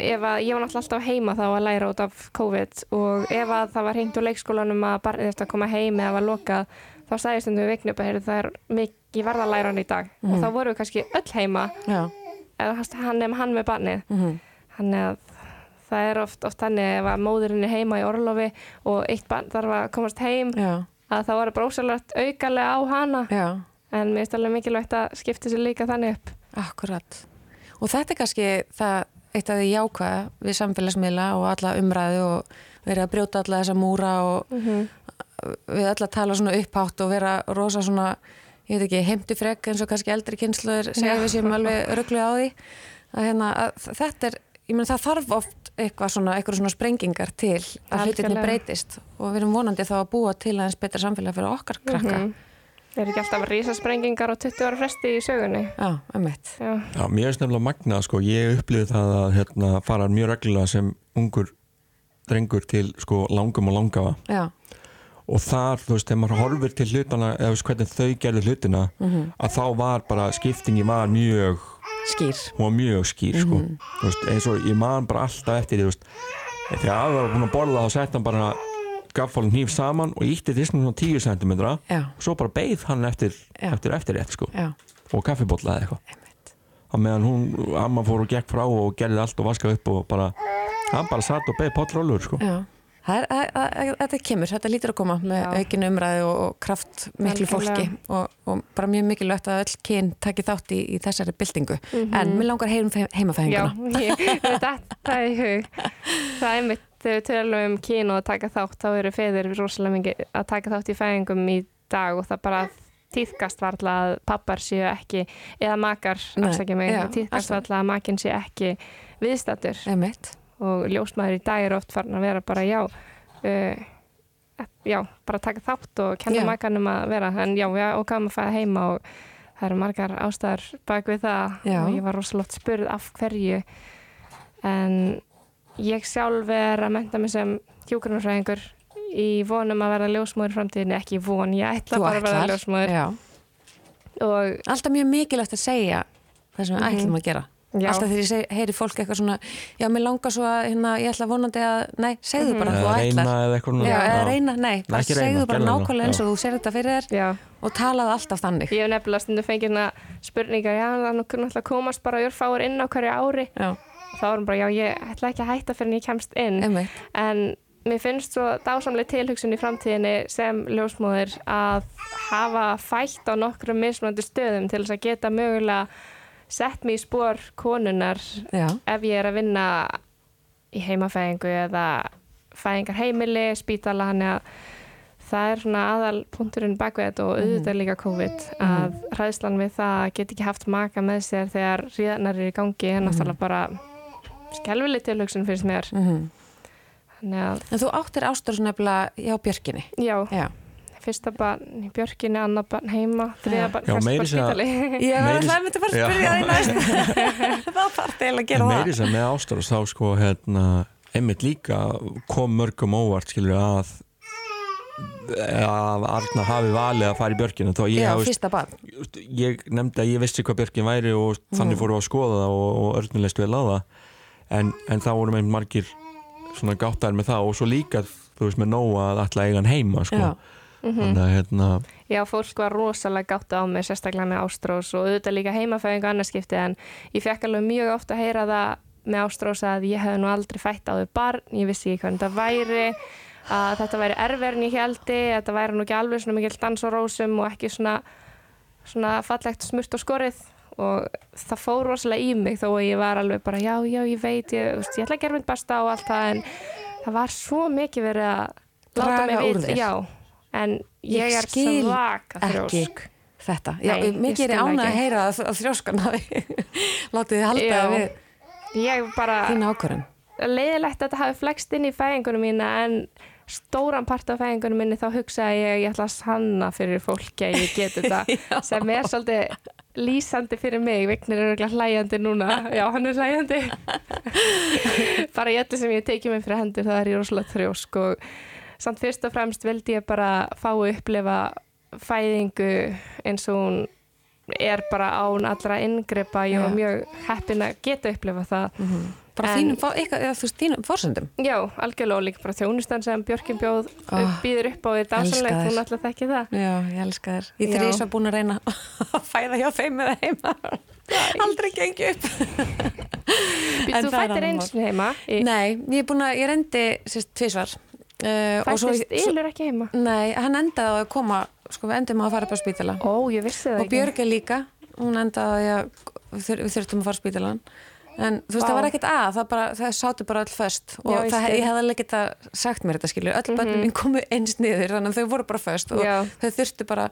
B: ef að ég var náttúrulega alltaf heima þá að læra út af COVID og ef að það var hengt úr leikskólanum að barnið eftir að koma heim eða var lokað þá sagði stundum við viknu upp að það er mikið verða að læra hann í dag. Og þá voru við kannski öll heima. Eða hann nefn hann með barnið.
A: Mm
B: Þannig að það er oft, oft þannig ef að móðurinn er heima í orlofi og eitt barn þarf að komast heim
A: Já,
B: að það voru brósalegt aukalega á hana.
A: Já,
B: en mér finnst alveg mikilvægt að skipta sér líka þannig upp.
A: akkurat. Og þetta er kannski það eitt af því jákvæða við samfélagsmiðla og alla umræðu og verið að brjóta alla þessa múra og við öll að tala svona upphátt og vera rosa svona, ég veit ekki, heimti frekk eins og kannski eldri kynsluður segja við séum alveg rugglu á því. Að, hérna, að þetta er, ég meina það þarf oft eitthvað svona, eitthvað svona sprengingar til að hlutinni breytist. Og við erum vonandi þá að búa til aðeins betra samfélag fyrir okkar krakka.
B: Mhm. Er ekki alltaf rísasprengingar á 20 ára fresti í sögunni?
A: Já,
B: Já,
C: mér er snefnilega magnað sko, ég upplifði það að hérna, fara mjög reglulega sem ungur drengur til sko langum og langafa
A: Já,
C: og þar, þú veist, þegar maður horfir til hlutana eða veist hvernig þau gerðu hlutina að þá var bara, skiptingi var mjög
A: skýr.
C: hún var mjög skýr sko. þú veist, eins og ég man bara alltaf eftir því, þú veist, þegar aðra var búin að borða þá sett hann bara gaffalinn hníf saman og ítti þessum svona 10 cm og
A: Já,
C: svo bara beið hann eftir,
A: Já.
C: eftir eftir rétt sko
A: já,
C: og kaffibólla eða eitthvað
A: emmett.
C: á meðan hún, amma fór og gekk frá og gerði allt og vaskaði upp og bara hann bara satt og beði potrólur sko.
A: Það þetta kemur, þetta lítur að koma með
B: Já.
A: aukinu umræðu og, og kraft miklu fólki og, og bara mjög mikilvægt að öll kyn taki þátt í, í þessari byltingu. En mér langar heyrum fe-
B: já
A: heimafæðinguna.
B: ég veit að það er í hug. Það er mitt, þegar við tölum um kín og að taka þátt, þá eru feður rosalega mikið að taka þátt í fæðingum í dag og það bara tíðkast varla að pappar séu ekki, eða makar, afsækja mig,
A: alltaf.
B: varla að makinn sé ekki viðstattur.
A: Emmett.
B: Og ljósmaður í dag er oft farin að vera bara já uh, já, bara taka þátt og kenna makanum að vera en já, já og gaman að fæða heima og það eru margar ástæðar bak við það
A: Já.
B: og ég var rosalótt spurð af hverju en ég sjálf er að menta mig sem hjúgrunarfræðingur í vonum að verða ljósmaður í framtíðinni, ekki von, ég ætla bara að
A: ætlar.
B: ljósmaður
A: Alltaf mjög mikilvægt að segja það sem við
B: Mhm.
A: ætlum að gera.
B: Já,
A: Alltaf þegar ég heyri fólk eitthvað svona, já, mér langar svo að, hérna, ég ætla vonandi að, nei, segðu bara að þú
C: eða reyna
A: ætlar.
C: eða eitthvað
A: Já, eða reyna, nei, bara
C: ekki reyna,
A: segðu bara
C: það,
A: nákvæmlega eins og þú segir þetta fyrir þér
B: já
A: og talaðu alltaf þannig.
B: Ég hef nefnilega stundum fengið hérna spurningar, já, það er nú náttúrulega komast bara örfáur inn á hverju ári.
A: Já,
B: Þá er hann bara, já, ég ætla ekki að hætta fyrir en ég kemst inn.
A: emmett.
B: En mér finnst svo dásamlega tilhugsun í framtíðinni sem ljósmóðir að hafa fætt á nokkrum mismunandi stöðum til þess að geta mögulega sett mig í spór konunar
A: Já,
B: ef ég er að vinna í heimafæðingu eða fæðingarheimili, spítala, hann að það er svona aðal punkturinn bak við þetta og auðvitað er líka COVID að hræðslan við það að geta ekki haft maka með sér þegar ríðanar eru í gangi er náttúrulega bara skelvileg tilhugsun finnst mér
A: mhm.
B: þannig að,
A: En þú áttir ástur nefnilega hjá Björkinni.
B: já,
A: Já.
B: Fyrsta barn í björkinni, annar barn heima þriða barn,
C: Já, meiri
B: barn
C: segja-
B: spítali
A: Ég var
C: Meiri-
A: alltaf að myndi bara að
C: Já.
A: spyrja því næst. Það þarf til að gera það.
C: meiri sem með ástar þá sko hérna, einmitt líka kom mörgum óvart skilur að að Arna hafi valið að fara í björkina þá ég,
A: Já,
C: hafi-
A: fyrsta barn
C: ég nefndi að ég vissi hvað björkin væri og þannig
A: Mhm.
C: fóru að skoða það og, og örnulegst vel á það en, en þá voru með margir svona gáttar með það og svo líka þú veist með nóga að ætla að eiga hann heima sko.
A: Já.
C: Þannig að hérna
B: Já, fólk var rosalega gátt á mig, sérstaklega með Ástrós og auðvitað líka heimafæðingu annarskipti en ég fekk alveg mjög ofta að heyra það með Ástrós að ég hefði nú aldrei fætt á þau barn, ég vissi ekki hvernig þetta væri, að þetta væri erfið en ég heldi, þetta væri nú ekki alveg svona mikill dans og rósum og ekki svona, svona fallegt smurt og skorið. Og það fór rosalega í mig þó að ég var alveg bara já, já, ég veit, ég, veist, ég ætla að gera mitt besta og allt það en það var svo mikið verið að láta
A: Draga
B: mig vita, já, en ég,
A: Ég
B: er svaka þrjósk.
A: þetta. Já,
B: Nei,
A: mikið er ég ánað að heyra að, að þrjóskan hafi látið þið halda við
B: Ég bara,
A: þína ákvörðun.
B: Leiðilegt að þetta hafi flext inn í fæðingunum mína en stóran part af fæðingunum minni þá hugsaði ég ég ætla að sanna fyrir fólki að ég get þetta sem er svolítið lýsandi fyrir mig, Vignir er örugglega hlæjandi núna, já hann er hlæjandi. Bara ég öllu sem ég tekið mig fyrir hendur það er ég rosalega þrjósk og samt fyrst og fremst vildi ég bara fá að upplifa fæðingu eins og hún er bara án allra inngripa. Ég var mjög heppin að geta upplifa það.
A: Bara
B: En-
A: þínum, eitthvað, eða, veist, þínum fórsöndum
B: Já, algjörlega og líka bara þjónustan sem Björkin bjóð
A: Ó,
B: býður upp á því dásanlegt, hún alltaf þekki það.
A: Já, ég elska þér. Ég
B: Já.
A: þrýs að búin að reyna að fæða hjá þeim eða heima. Aldrei gengi upp.
B: Býttu,
A: er
B: fættir eins heima, í,
A: Nei, ég er búin að, ég reyndi sérst tvisvar uh, og
B: fættist ylur ekki heima.
A: Nei, hann endaði að koma sko við endum á að fara upp á spítala.
B: Ó, ég vissi það
A: og Björg er líka hún endaði að við þur- við þurftum að fara á spítalan en þú veist
B: Vá.
A: það var ekkert að það, bara, það sátu bara öll föst. Og
B: Já,
A: það, ég hefði alveg geta sagt mér þetta skilur öll börnum mín komu eins niður þannig að þau voru bara föst og
B: Já.
A: þau þurftu bara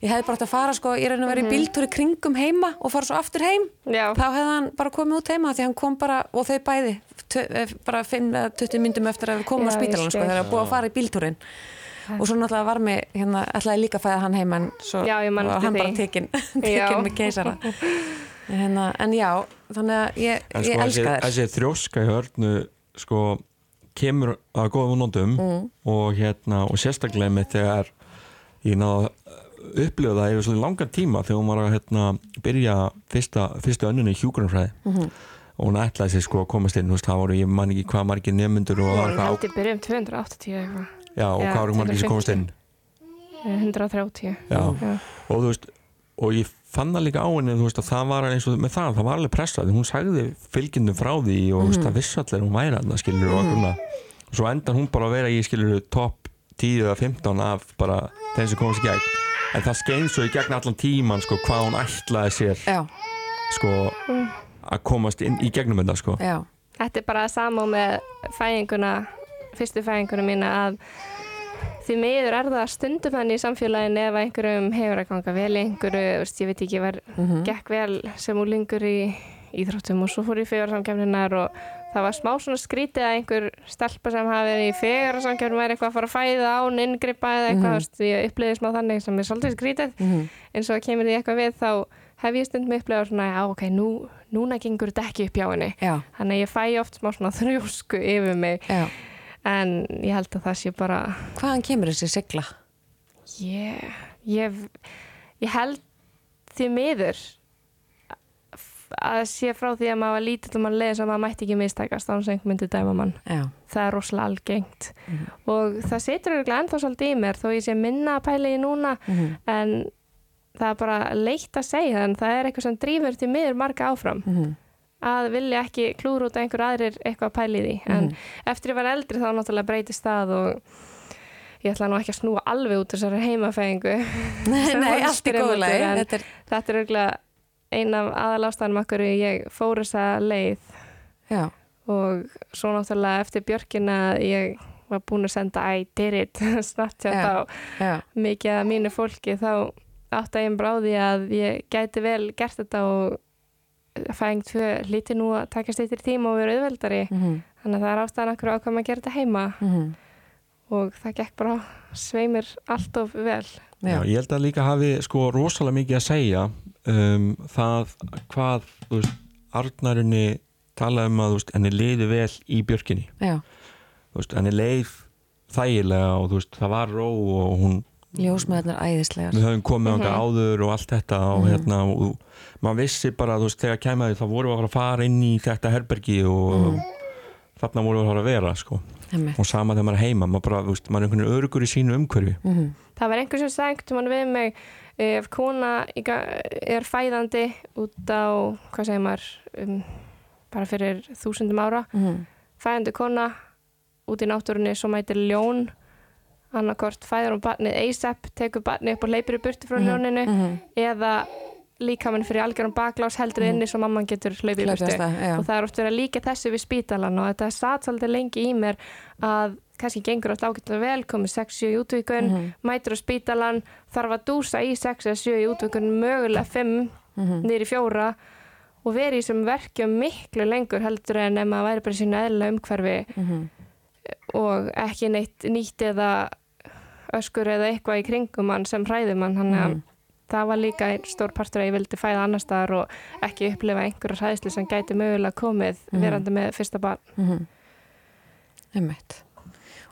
A: ég hefði bara átt að fara sko, ég reyna að vera í bíltúri kringum heima og fara svo aftur heim.
B: Já,
A: þá hefði hann bara komið út heima því hann kom bara og þau bæði eh, bara 5-20 myndum eftir að við komum á
B: ég
A: spítalan sko, þegar það búið að fara í bíltúrin. Og svo náttúrulega var mig hérna, ætlaði líka að fæða hann heima en svo
B: Já, ég
A: var hann bara
B: því.
A: tekin,
B: Já.
A: tekin með keisara. Hérna, en já þannig að ég, ég
C: sko, þessi,
A: elska þér
C: þessi þrjóska í hörnu sko kemur að góðum nótum
A: Mm.
C: og hérna og sérstaklega með þegar ég náða að upplifa það yfir svona langan tíma þegar hún var að hérna, byrja fyrsta, fyrsta önnunni í hjúgrunfræði
A: Mhm.
C: og hún ætlaði sér sko að komast inn veist, það voru, ég man ekki hvað margir nefnundur og, það var hvað,
B: ég byrja um 280 eitthvað,
C: já, og
B: Já,
C: hvað voru margir sem komast inn
B: 130.
C: já.
B: Já.
C: og þú veist og ég fann það líka á henni veist að það var eins og með það, það var alveg pressa því hún sagði fylgjendum frá því og þú veist að viss allir hún væri að skilur og mm. og svo endan hún bara að vera í skilur topp 10 eða 15 af bara þeim sem komast í gegn en það skein svo í gegn allan tíman sko hvað hún ætlaði sér.
A: Já,
C: sko að komast inn í gegnum þetta sko.
A: Já,
B: Þetta er bara sama með fæðinguna, fyrstu fæðinguna mína að því miður er það stundum þannig í samfélaginu ef einhverjum hefur að ganga vel einhverju, ég veit ekki, var,
A: Mhm.
B: gekk vel sem úlingur í íþróttum og svo fór ég í fegursamkefninar og það var smá svona skrítið að einhver stelpa sem hafi verið í fegursamkefnum væri eitthvað að fara að fæða án inngripa eða eitthvað, þú veist, ég upplýði smá þannig sem er svolítið skrítið.
A: Mhm.
B: eins og það kemur því eitthvað við þá hef ég stundum upplegað svona, já ok, nú, núna gengur þetta ekki upp hjá henni.
A: Já,
B: þannig að ég fæ oft smá svona þrjósku yfir mig.
A: Já.
B: En ég held að það sé bara
A: hvaðan kemur þessi sigla?
B: ég, ég, ég held því miður að sé frá því að maður var lítill og maður leiði sem maður mætti ekki mistækast án sem einhver myndi dæma mann.
A: Já,
B: það er rosalega algengt. Og það situr örgulega ennþá svolítið í mér þó ég sé minna að pæla í núna
A: Mhm.
B: en það er bara leitt að segja en það er eitthvað sem drýfur til miður marga áfram
A: Mhm.
B: að vilja ekki klúra út að einhver aðrir eitthvað að pæla í því. En eftir ég var eldri þá náttúrulega breytist það og ég ætla nú ekki að snúa alveg út þessari heimafæðingu
A: nei, nei, allt er,
B: þetta er örgulega ein af aðalástanum okkur ég fór þessa leið.
A: Já,
B: og svo náttúrulega eftir björkina ég var búin að senda I did it.
A: Já.
B: á
A: já,
B: mikið af mínu fólki þá átt að ég bráði að ég gæti vel gert þetta og fæðing tvö líti nú að takast eittir tíma og vera auðveldari.
A: Mhm,
B: þannig að það er ástæðan okkur ákvæm að gera þetta heima.
A: Mhm,
B: og það gekk bara sveimir allt of vel.
C: Já,
A: já,
C: ég held að líka hafi sko rosalega mikið að segja um, það hvað veist, Arnarinni talaði um að veist, henni leiði vel í björkinni veist, henni leið þægilega og það var ró og hún,
A: ljósmaðurnar æðislegar
C: við höfum komið mm áður og allt þetta og
A: Mhm.
C: hérna og maður vissi bara, þú veist, þegar kæmaði þá vorum við að fara inn í þetta herbergi og
A: Mhm.
C: þarna vorum við að fara að vera sko. Og sama þegar maður er heima, maður bara, veist, maður er einhvern veginn örugur í sínu umhverfi
A: Mhm.
B: Það var einhver sem sagt mann við mig ef kona er fæðandi út á, hvað segir maður um, bara fyrir þúsundum ára
A: Mhm.
B: fæðandi kona út í náttúrunni svo mætir ljón annarkort fæður hún barnið ASAP tekur barnið upp og leipir í burtu frá
A: Mhm.
B: ljóninu
A: Mhm.
B: eða líkamann fyrir algjörum baklás heldur inni svo mamman getur hlaupið og það er oft verið að líka þessu við spítalan og þetta satt svolítið lengi í mér að kannski gengur alltaf ágætlega vel komið 6-7 í útvíkun
A: Mhm.
B: mætur á spítalan, þarf að dúsa í 6 eða 7 í útvíkun, mögulega 5
A: Mhm.
B: niður í fjóra og verið í þessum verkjum miklu lengur heldur en ef maður væri bara í sínu eðla umhverfi
A: Mhm.
B: og ekki neitt nýtt eða öskur eða eitthvað í kringum mann sem hræði mann þannig að
A: Mhm.
B: Það var líka einn stór partur að ég vildi fæða annar staðar og ekki upplifa einhverja hræðslu sem gæti mögulega komið
A: Mhm.
B: verandi með fyrsta barn
A: Mhm. Einmitt.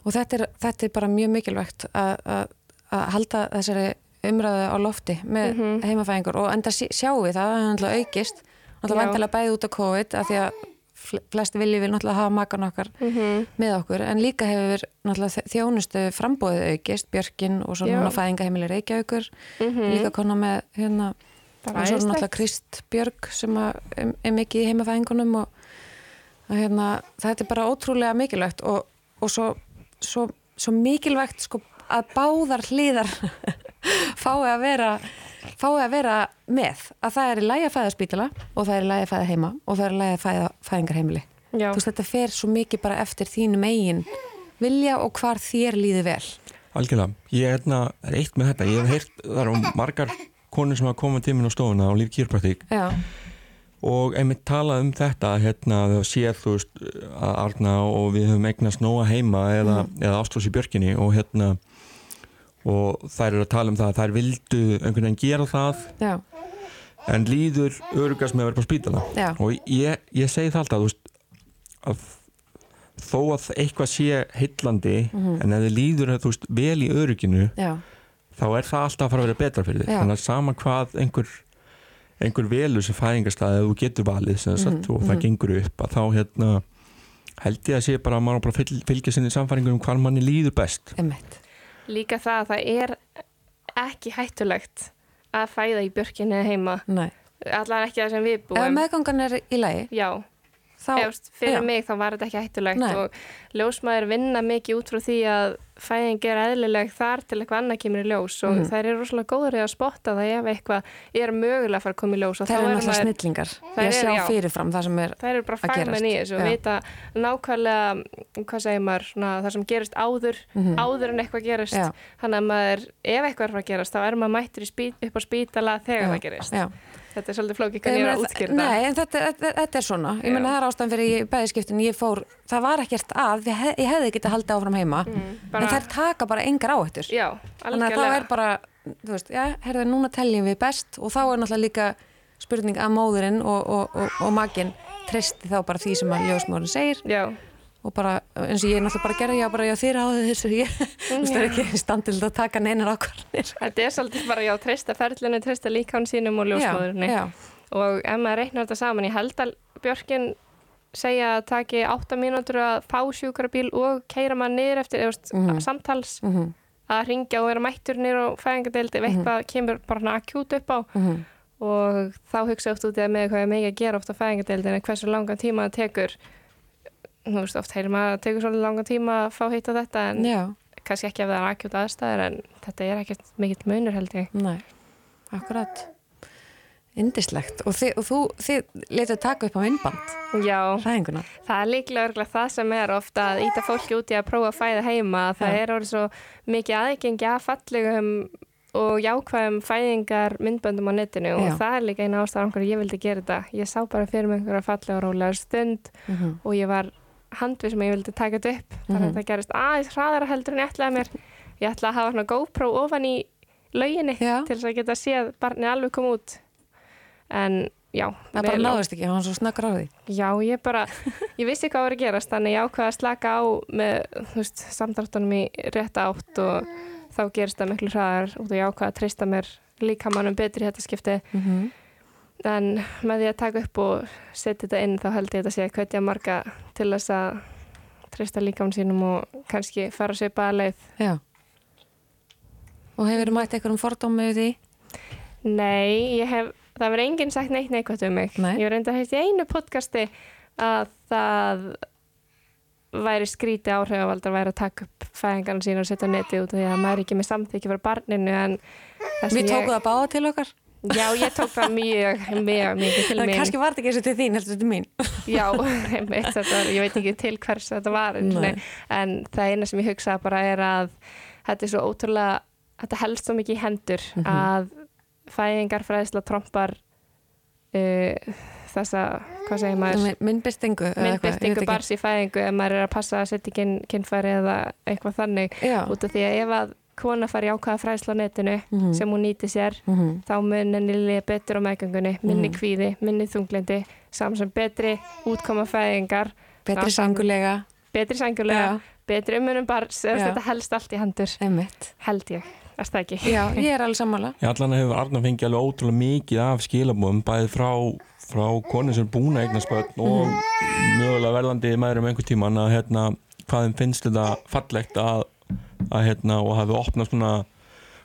A: Og þetta er, þetta er bara mjög mikilvægt að- að að halda þessari umræðu á lofti með
B: Mhm.
A: heimafæðingur og enda sjáum við það, það er náttúrulega aukist
B: Já.
A: vantilega bæði út á COVID af því að fl- flesti vilji vil náttúrulega hafa makan okkar
B: mm -hmm.
A: með okkur en líka hefur þjónustu frambóðið aukist, Björkin og svo núna fæðingaheimili Reykjavíkur. Líka kona með hérna og svo náttúrulega Krist Björg sem að, er, mikið í heimafæðingunum og hérna, þetta er bara ótrúlega mikilvægt og, og svo, svo, svo mikilvægt sko, að báðar hlýðar fái að vera fái að vera með að það er í lægi að fæða spítala og það er í lægi að fæða heima og það er í lægi að fæða fæðingarheimili.
B: Já,
A: þú veist þetta fer svo mikið bara eftir þínum eigin vilja og hvar þér líði vel.
C: Algjörlega, ég hérna, er eitt með þetta, ég hef heyrt, það eru margar konur sem hafa komið tíminn á stofuna á líf kýrpraktík.
A: Já,
C: og einmitt talað um þetta, hérna, þegar séð, þú veist, að Arna og við höfum eignast nóga heima eða, eða ástrós í björkinni og hérna, og þær eru að tala um það að þær vildu einhvern veginn gera það.
A: Já,
C: en líður örugast með að vera på spítala.
A: Já,
C: og ég, ég segi það alltaf, veist, að þó að eitthvað sé heillandi en ef þið líður, veist, vel í öruginu
A: já,
C: þá er það alltaf að fara að vera betra fyrir
A: Já.
C: þannig að sama hvað einhver einhver velur sem fæðingarstað eða þú getur valið sem sagt, og það gengur upp að þá hérna held ég að sé bara að maður að fylgja sinni samfæringur um hvað manni líður best.
A: Emmitt
B: líka það að það er ekki hættulegt að fæða í björkinni heima
A: Nei.
B: allan ekki það sem við
A: ef
B: búum
A: meðgangan er í lagi
B: Já,
A: þá,
B: Efst, fyrir
A: já.
B: mig þá var þetta ekki hættulegt
A: Nei.
B: og ljósmaður vinna mikið út frá því að fæðing er eðlileg þar til eitthvað annað kemur í ljós og
A: Mhm.
B: þær eru rosalega góður í að spotta það ef eitthvað er mögulega að fara að koma í ljós
A: það
B: þá
A: er
B: er
A: náttúrulega snillingar ég
B: eru,
A: sjá
B: já.
A: fyrirfram það sem er
B: þær eru bara
A: að gerast.
B: fagmenn í þessu og
A: Já.
B: vita nákvæmlega, hvað segir maður, svona, það sem gerist áður, áður en eitthvað gerist.
A: Já.
B: Þannig að maður, ef eitthvað er að fara að gerast, þá er maður mættur spít, upp á spítala þegar það gerist. Þetta er svolítið flókið, kann
A: Ég
B: er að
A: þa-
B: útskýrta.
A: Nei, en þetta, þetta, þetta er svona ég meina
B: Já.
A: það er ástæðan fyrir ég bæðiskiptin ég fór, það var ekkert að hef, ég hefði getið haldið áfram heima
B: Mm, bara-
A: en þær taka bara engar áhættur
B: Já,
A: þannig að það
B: algjörlega.
A: er bara þú veist, já, herðu, núna teljum við best og þá er náttúrulega líka spurning að móðurinn og, og, og, og maginn treysti þá bara því sem að ljósmóðurinn segir
B: Já,
A: og bara, eins og ég náttúrulega bara gerði já, bara já, þér áður þessu ég, þú veist, það er ekki standild að taka neinar ákvarðanir.
B: Þetta er svolítið bara, já, treysta ferlinu, treysta líkán sínum og ljósmóðurinni.
A: já,
B: Og ef maður reiknar þetta saman, ég held að Björkin segja að taki átta mínútur að fá sjúkrabíl og keira maður niður eftir eða, mm
A: Mhm.
B: samtals
A: mhm,
B: að ringja og vera mættur niður á fæðingadeildi ef eitthvað kemur bara akjút upp á.
A: Mhm,
B: og þá hugsa ég oft út í að með hvað er mikið að gera oft á fæðingadeildin hversu langan tíma það tekur þú veist oft heyrir maður að það tekur svolítið langan tíma að fá hitt á þetta en
A: já,
B: kannski ekki ef það er akjút aðstæður en þetta er ekkert mikill munur held ég.
A: Nei akkurat. Indislegt og, þið, og þú, þið letuð taka upp á innband
B: Já,
A: ræðinguna
B: það er líklega örgulega það sem er ofta að íta fólki út í að prófa að fæða heima. Það
A: Já.
B: er orðið svo mikið aðgengi að fallegum og jákvæðum fæðingar myndböndum á netinu og
A: Já.
B: það er líka eina ástæðan hverju ég vildi gera þetta. Ég sá bara fyrir mig einhverja fallega og rólega stund
A: mm
B: og ég var handvið sem ég vildi taka þetta upp þannig
A: Mhm.
B: að það gerist aðeins hraðara heldur en ég ætlaði mér ég ætlaði að hafa svona GoPro ofan í lauginni
A: Já.
B: til þess að geta séð barni alveg koma út en já.
A: Það bara náðist ekki, hann var svo snakkur á því.
B: Já, ég bara, ég vissi hvað var að gerast þannig ég ákvaða að slaka á með þú veist, samdráttunum í rétta átt og þá gerist það miklu hraðar og ég ákvaða að treysta mér líkamannum betri í þetta skipti
A: Mm
B: en með því að taka upp og setja þetta inn þá held ég þetta sé að hvetja marga til þess að treysta líkamann sínum og kannski fara sér bara leið
A: Já. Og hefur mætt einhverjum fordómi við því?
B: Nei, hef, það verður enginn sagt neitt neikvægt um mig.
A: Nei.
B: Ég hef reynda að heilt í einu podcasti að það væri skríti áhrifavaldar væri að taka upp fæðingarna sína og setja á neti út því að maður er ekki með samþykki frá barninu
A: Við tókum
B: ég,
A: það báða til okkar.
B: Já, ég tók það mjög, mjög mikið til
A: En
B: mín.
A: kannski var þetta ekki eins og til þín, heldur þetta til mín.
B: Já, einmitt, þetta var, ég veit ekki til hvers þetta var.
A: Nei.
B: en það eina sem ég hugsaði bara er að þetta er svo ótrúlega þetta helst svo mikið í hendur
A: Mhm.
B: að fæðingar fræðisla trompar uh, þessa, hvað segir maður
A: Myndbyrtingu.
B: myndbyrtingu bars í fæðingu ef maður er að passa að setja kyn, kynfæri eða eitthvað þannig
A: Já.
B: út af því að ef að kona fari ákvaða fræðsla á netinu
A: Mhm.
B: sem hún nýti sér
A: Mhm.
B: þá mun henni liða betur á meðgöngunni minni
A: Mhm.
B: kvíði, minni þunglindi saman sem betri útkoma fæðingar
A: Betri sangulega.
B: betri sængulega,
A: Já,
B: betri umunum bars
A: Já.
B: þetta helst allt í hendur
A: einmitt.
B: held ég, er það ekki?
A: Já, ég er alveg sammála.
C: Ég allan hefur Arna fengið alveg ótrúlega mikið af skilabóðum bæði frá, frá konur sem er búin að eignast börn og mögulega verðandi maður um einhver tíman að hérna, hvað þeim finnst þetta fallegt að, að hérna, og hafi opnað svona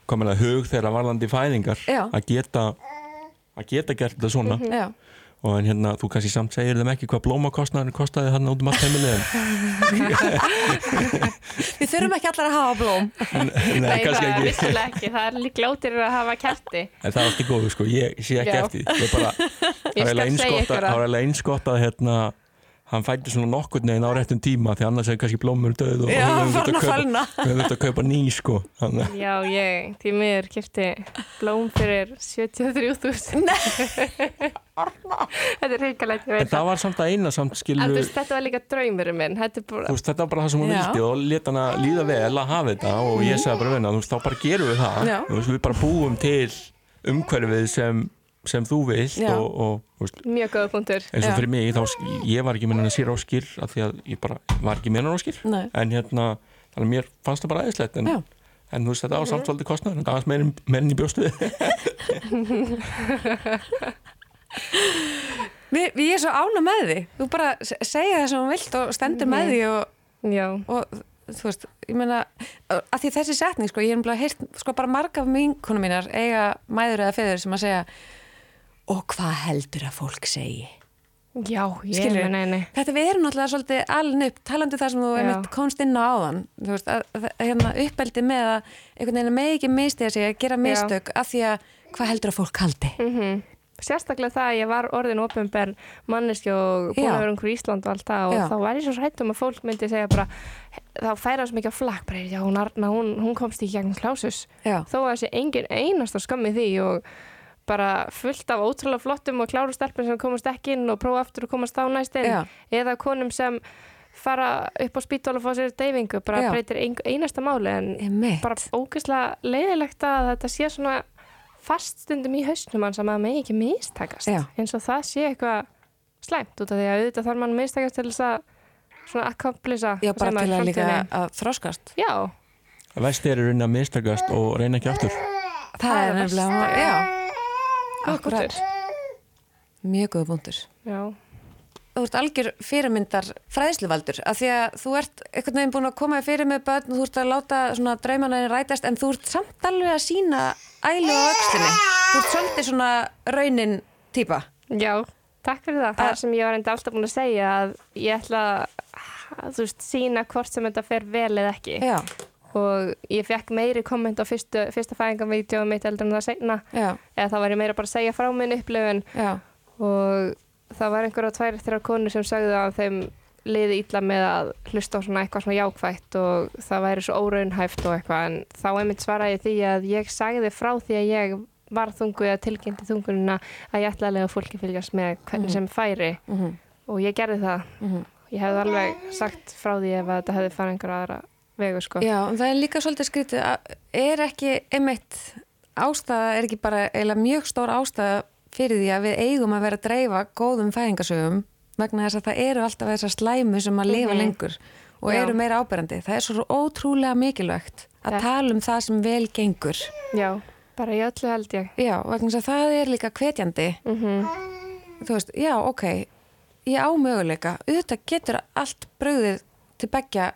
C: komilega hug þeirra varðandi fæðingar
A: Já.
C: að geta að geta gert þetta svona
A: Já.
C: og en hérna, þú kannski samt segir þeim ekki hvað blómakostnaðurinn kostaði þarna út um allt heimilið
A: Við þurfum ekki allar að hafa blóm.
C: Nei,
B: Nei,
C: kannski
B: það
C: ekki
B: ekki, það er líka glótir að hafa kerti
C: En það er alltaf góðu sko, ég sé ekki
B: Já.
C: eftir það er eiginlega eins
B: segja
C: gott að-
B: ykkur
C: það
B: það
C: er eiginlega eins gott að hérna, hann fætti svona nokkurn veginn á réttum tíma því annars er kannski blómur döð og
A: Já,
C: við höfum
A: fann
C: að
A: að
C: kaupa- að ný sko. Þannig, að-
B: Já, ég, því miður kipti blóm fyrir 73.000 Þetta er hrikalegt, ég
C: en
B: veit
C: það. var samt að eina samt
B: En
C: skilur
B: þú veist, þetta var líka draumurinn minn. Þetta er bara,
C: veist, þetta var bara það sem hún vildi og leta hana líða vel að hafa þetta og ég sagði bara þú veist, þá bara gerum við það. Veist, við bara búum til umhverfið sem, sem þú vilt
A: Já.
C: og, og veist,
B: mjög góða punktur
C: eins og
A: Já.
C: fyrir mig, þá, ég var ekki hennar sér áskir af því að ég bara var ekki áskir
A: Nei.
C: en hérna, þannig að mér fannst það bara aðeinslegt en, en þú veist þetta á samt svolítið kostnaður en það var meirinn meir í bjóstu
A: Við, við erum svo ána með því. Þú bara se- segir það sem þú vilt og stendur með því og,
B: Já,
A: og þú veist, ég meina að því þessi setning, sko, ég hef bara heyrt sko bara marga af minkunum mínar eiga mæður eða feður sem að segja og hvað heldur að fólk segi?
B: Já, ég með neini
A: Þetta við erum náttúrulega svolítið aln upp talandi um það sem þú
B: Já.
A: einmitt komst inn á áðan. Þú veist, að, að, hérna uppeldi með að einhvern veginn með ekki mistiða sig að gera mistök af því að hvað heldur að fólk haldi?
B: Mm Sérstaklega það að ég var orðin ofinber manneski og búin
A: Já.
B: að vera umhverju Ísland og allt það og
A: Já.
B: þá var ég svo hrætt um að fólk myndi segja bara þá færa svo mikið á flakk bara, já, hún, hún, hún komst í gegn klásus
A: Já,
B: þó að þessi engin einast á skammi því og bara fullt af ótrúlega flottum og kláru stelpum sem komast ekki inn og prófa aftur og komast á næst inn.
A: Já.
B: eða konum sem fara upp á spítól og fá sér deyfingu bara
A: Já.
B: breytir ein, einasta máli en bara ógeðslega leiðilegt að þetta sé svona fast stundum í hausnum hans að maður megi ekki mistakast.
A: Já.
B: eins og það sé eitthvað slæmt út af því að auðvitað þarf mann mistakast til þess að svona akkomplisa
A: Já, bara til að líka að þroskast.
B: Já,
C: Vest er í rauninni að mistakast og reyna ekki aftur.
A: Það er
B: er
A: nefnilega, já, akkurat. Mjög góða punktur
B: Já,
A: Þú ert algjör fyrirmyndar fræðsluvaldur af því að þú ert einhvern veginn búin að koma í fyrir með börn og þú ert að láta svona draumanaðin rætast en þú ert samt alveg að sína ælu á öxlinni. Þú ert svolítið svona raunin típa
B: Já, takk fyrir það. Það
A: Að-
B: er sem ég var enda alltaf búin að segja að ég ætla að, þú veist, sína hvort sem þetta fer vel eða ekki.
A: Já,
B: Og ég fekk meiri komment á fyrstu, fyrsta fæðingarvídeóum mitt eldur en það seinna.
A: já,
B: Eða þá var ég meira bara að segja frá minn upplifun.
A: Já,
B: og það var einhverja tvær eftir að konur sem sagði að þeim liði illa með að hlusta á svona eitthvað svona jákvætt og það væri svo óraunhæft og eitthvað. En þá einmitt svaraði því að ég sagði frá því að ég var þungu eða tilkynnti þungununa að ég ætlaði að lega fólki fylgjast með hvernig sem færi.
A: Mhm,
B: og ég gerði það.
A: mhm.
B: Ég hefði alveg sagt frá því ef þetta hefði farið einhverja aðra vegu sko.
A: Já, en það er líka svolítið skrítið að er ekki einmitt ástæða, er ekki bara eiginlega mjög stór ástæða fyrir því að við eigum að vera að dreifa góðum fæðingasögum vegna þess að það eru alltaf þessar slæmu sem að lifa lengur og
B: Já.
A: eru meira áberandi. Það er svo ótrúlega mikilvægt að
B: Það-
A: tala um það sem vel gengur.
B: Já, bara í öllu held ég.
A: Já, vegna þess að það er líka hvetjandi.
B: Mm
A: Þú veist, já, ok, ég á möguleika. Auðvitað getur allt bröðið til begja,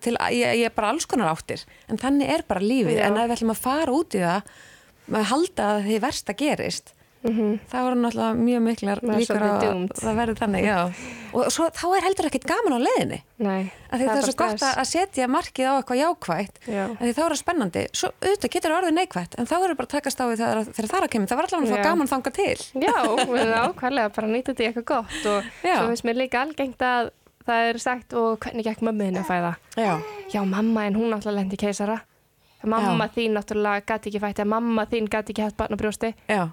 A: til, ég, ég er bara alls konar áttir. En þannig er bara lífið.
B: Já.
A: En ef við ætlum að fara út í það, með að halda að því versta gerist, þá er náttúrulega mjög miklar líkur á
B: svolítið
A: að það verður þannig, já. Og svo, þá er heldur ekkit gaman á leiðinni.
B: Nei,
A: Af því það, er svo gott að að setja markið á eitthvað jákvætt
B: Já.
A: af því þá er það spennandi, svo auðvitað getur orðið neikvætt en þá verður bara að takast á við þegar, þegar það er að kemur það var allavega
B: Já.
A: gaman þanga til
B: Já, ákvæmlega bara að nýta þetta í eitthvað gott og svo finnst mér líka algengt að það er sagt og hvernig gekk mömmuðin að fæða
A: Já,
B: Já, mamma en hún náttúrulega lendi keisara Mamma þín náttúrulega gæti ekki fætt eða mamma þín gæti ekki haft barn á brjósti
A: já, já.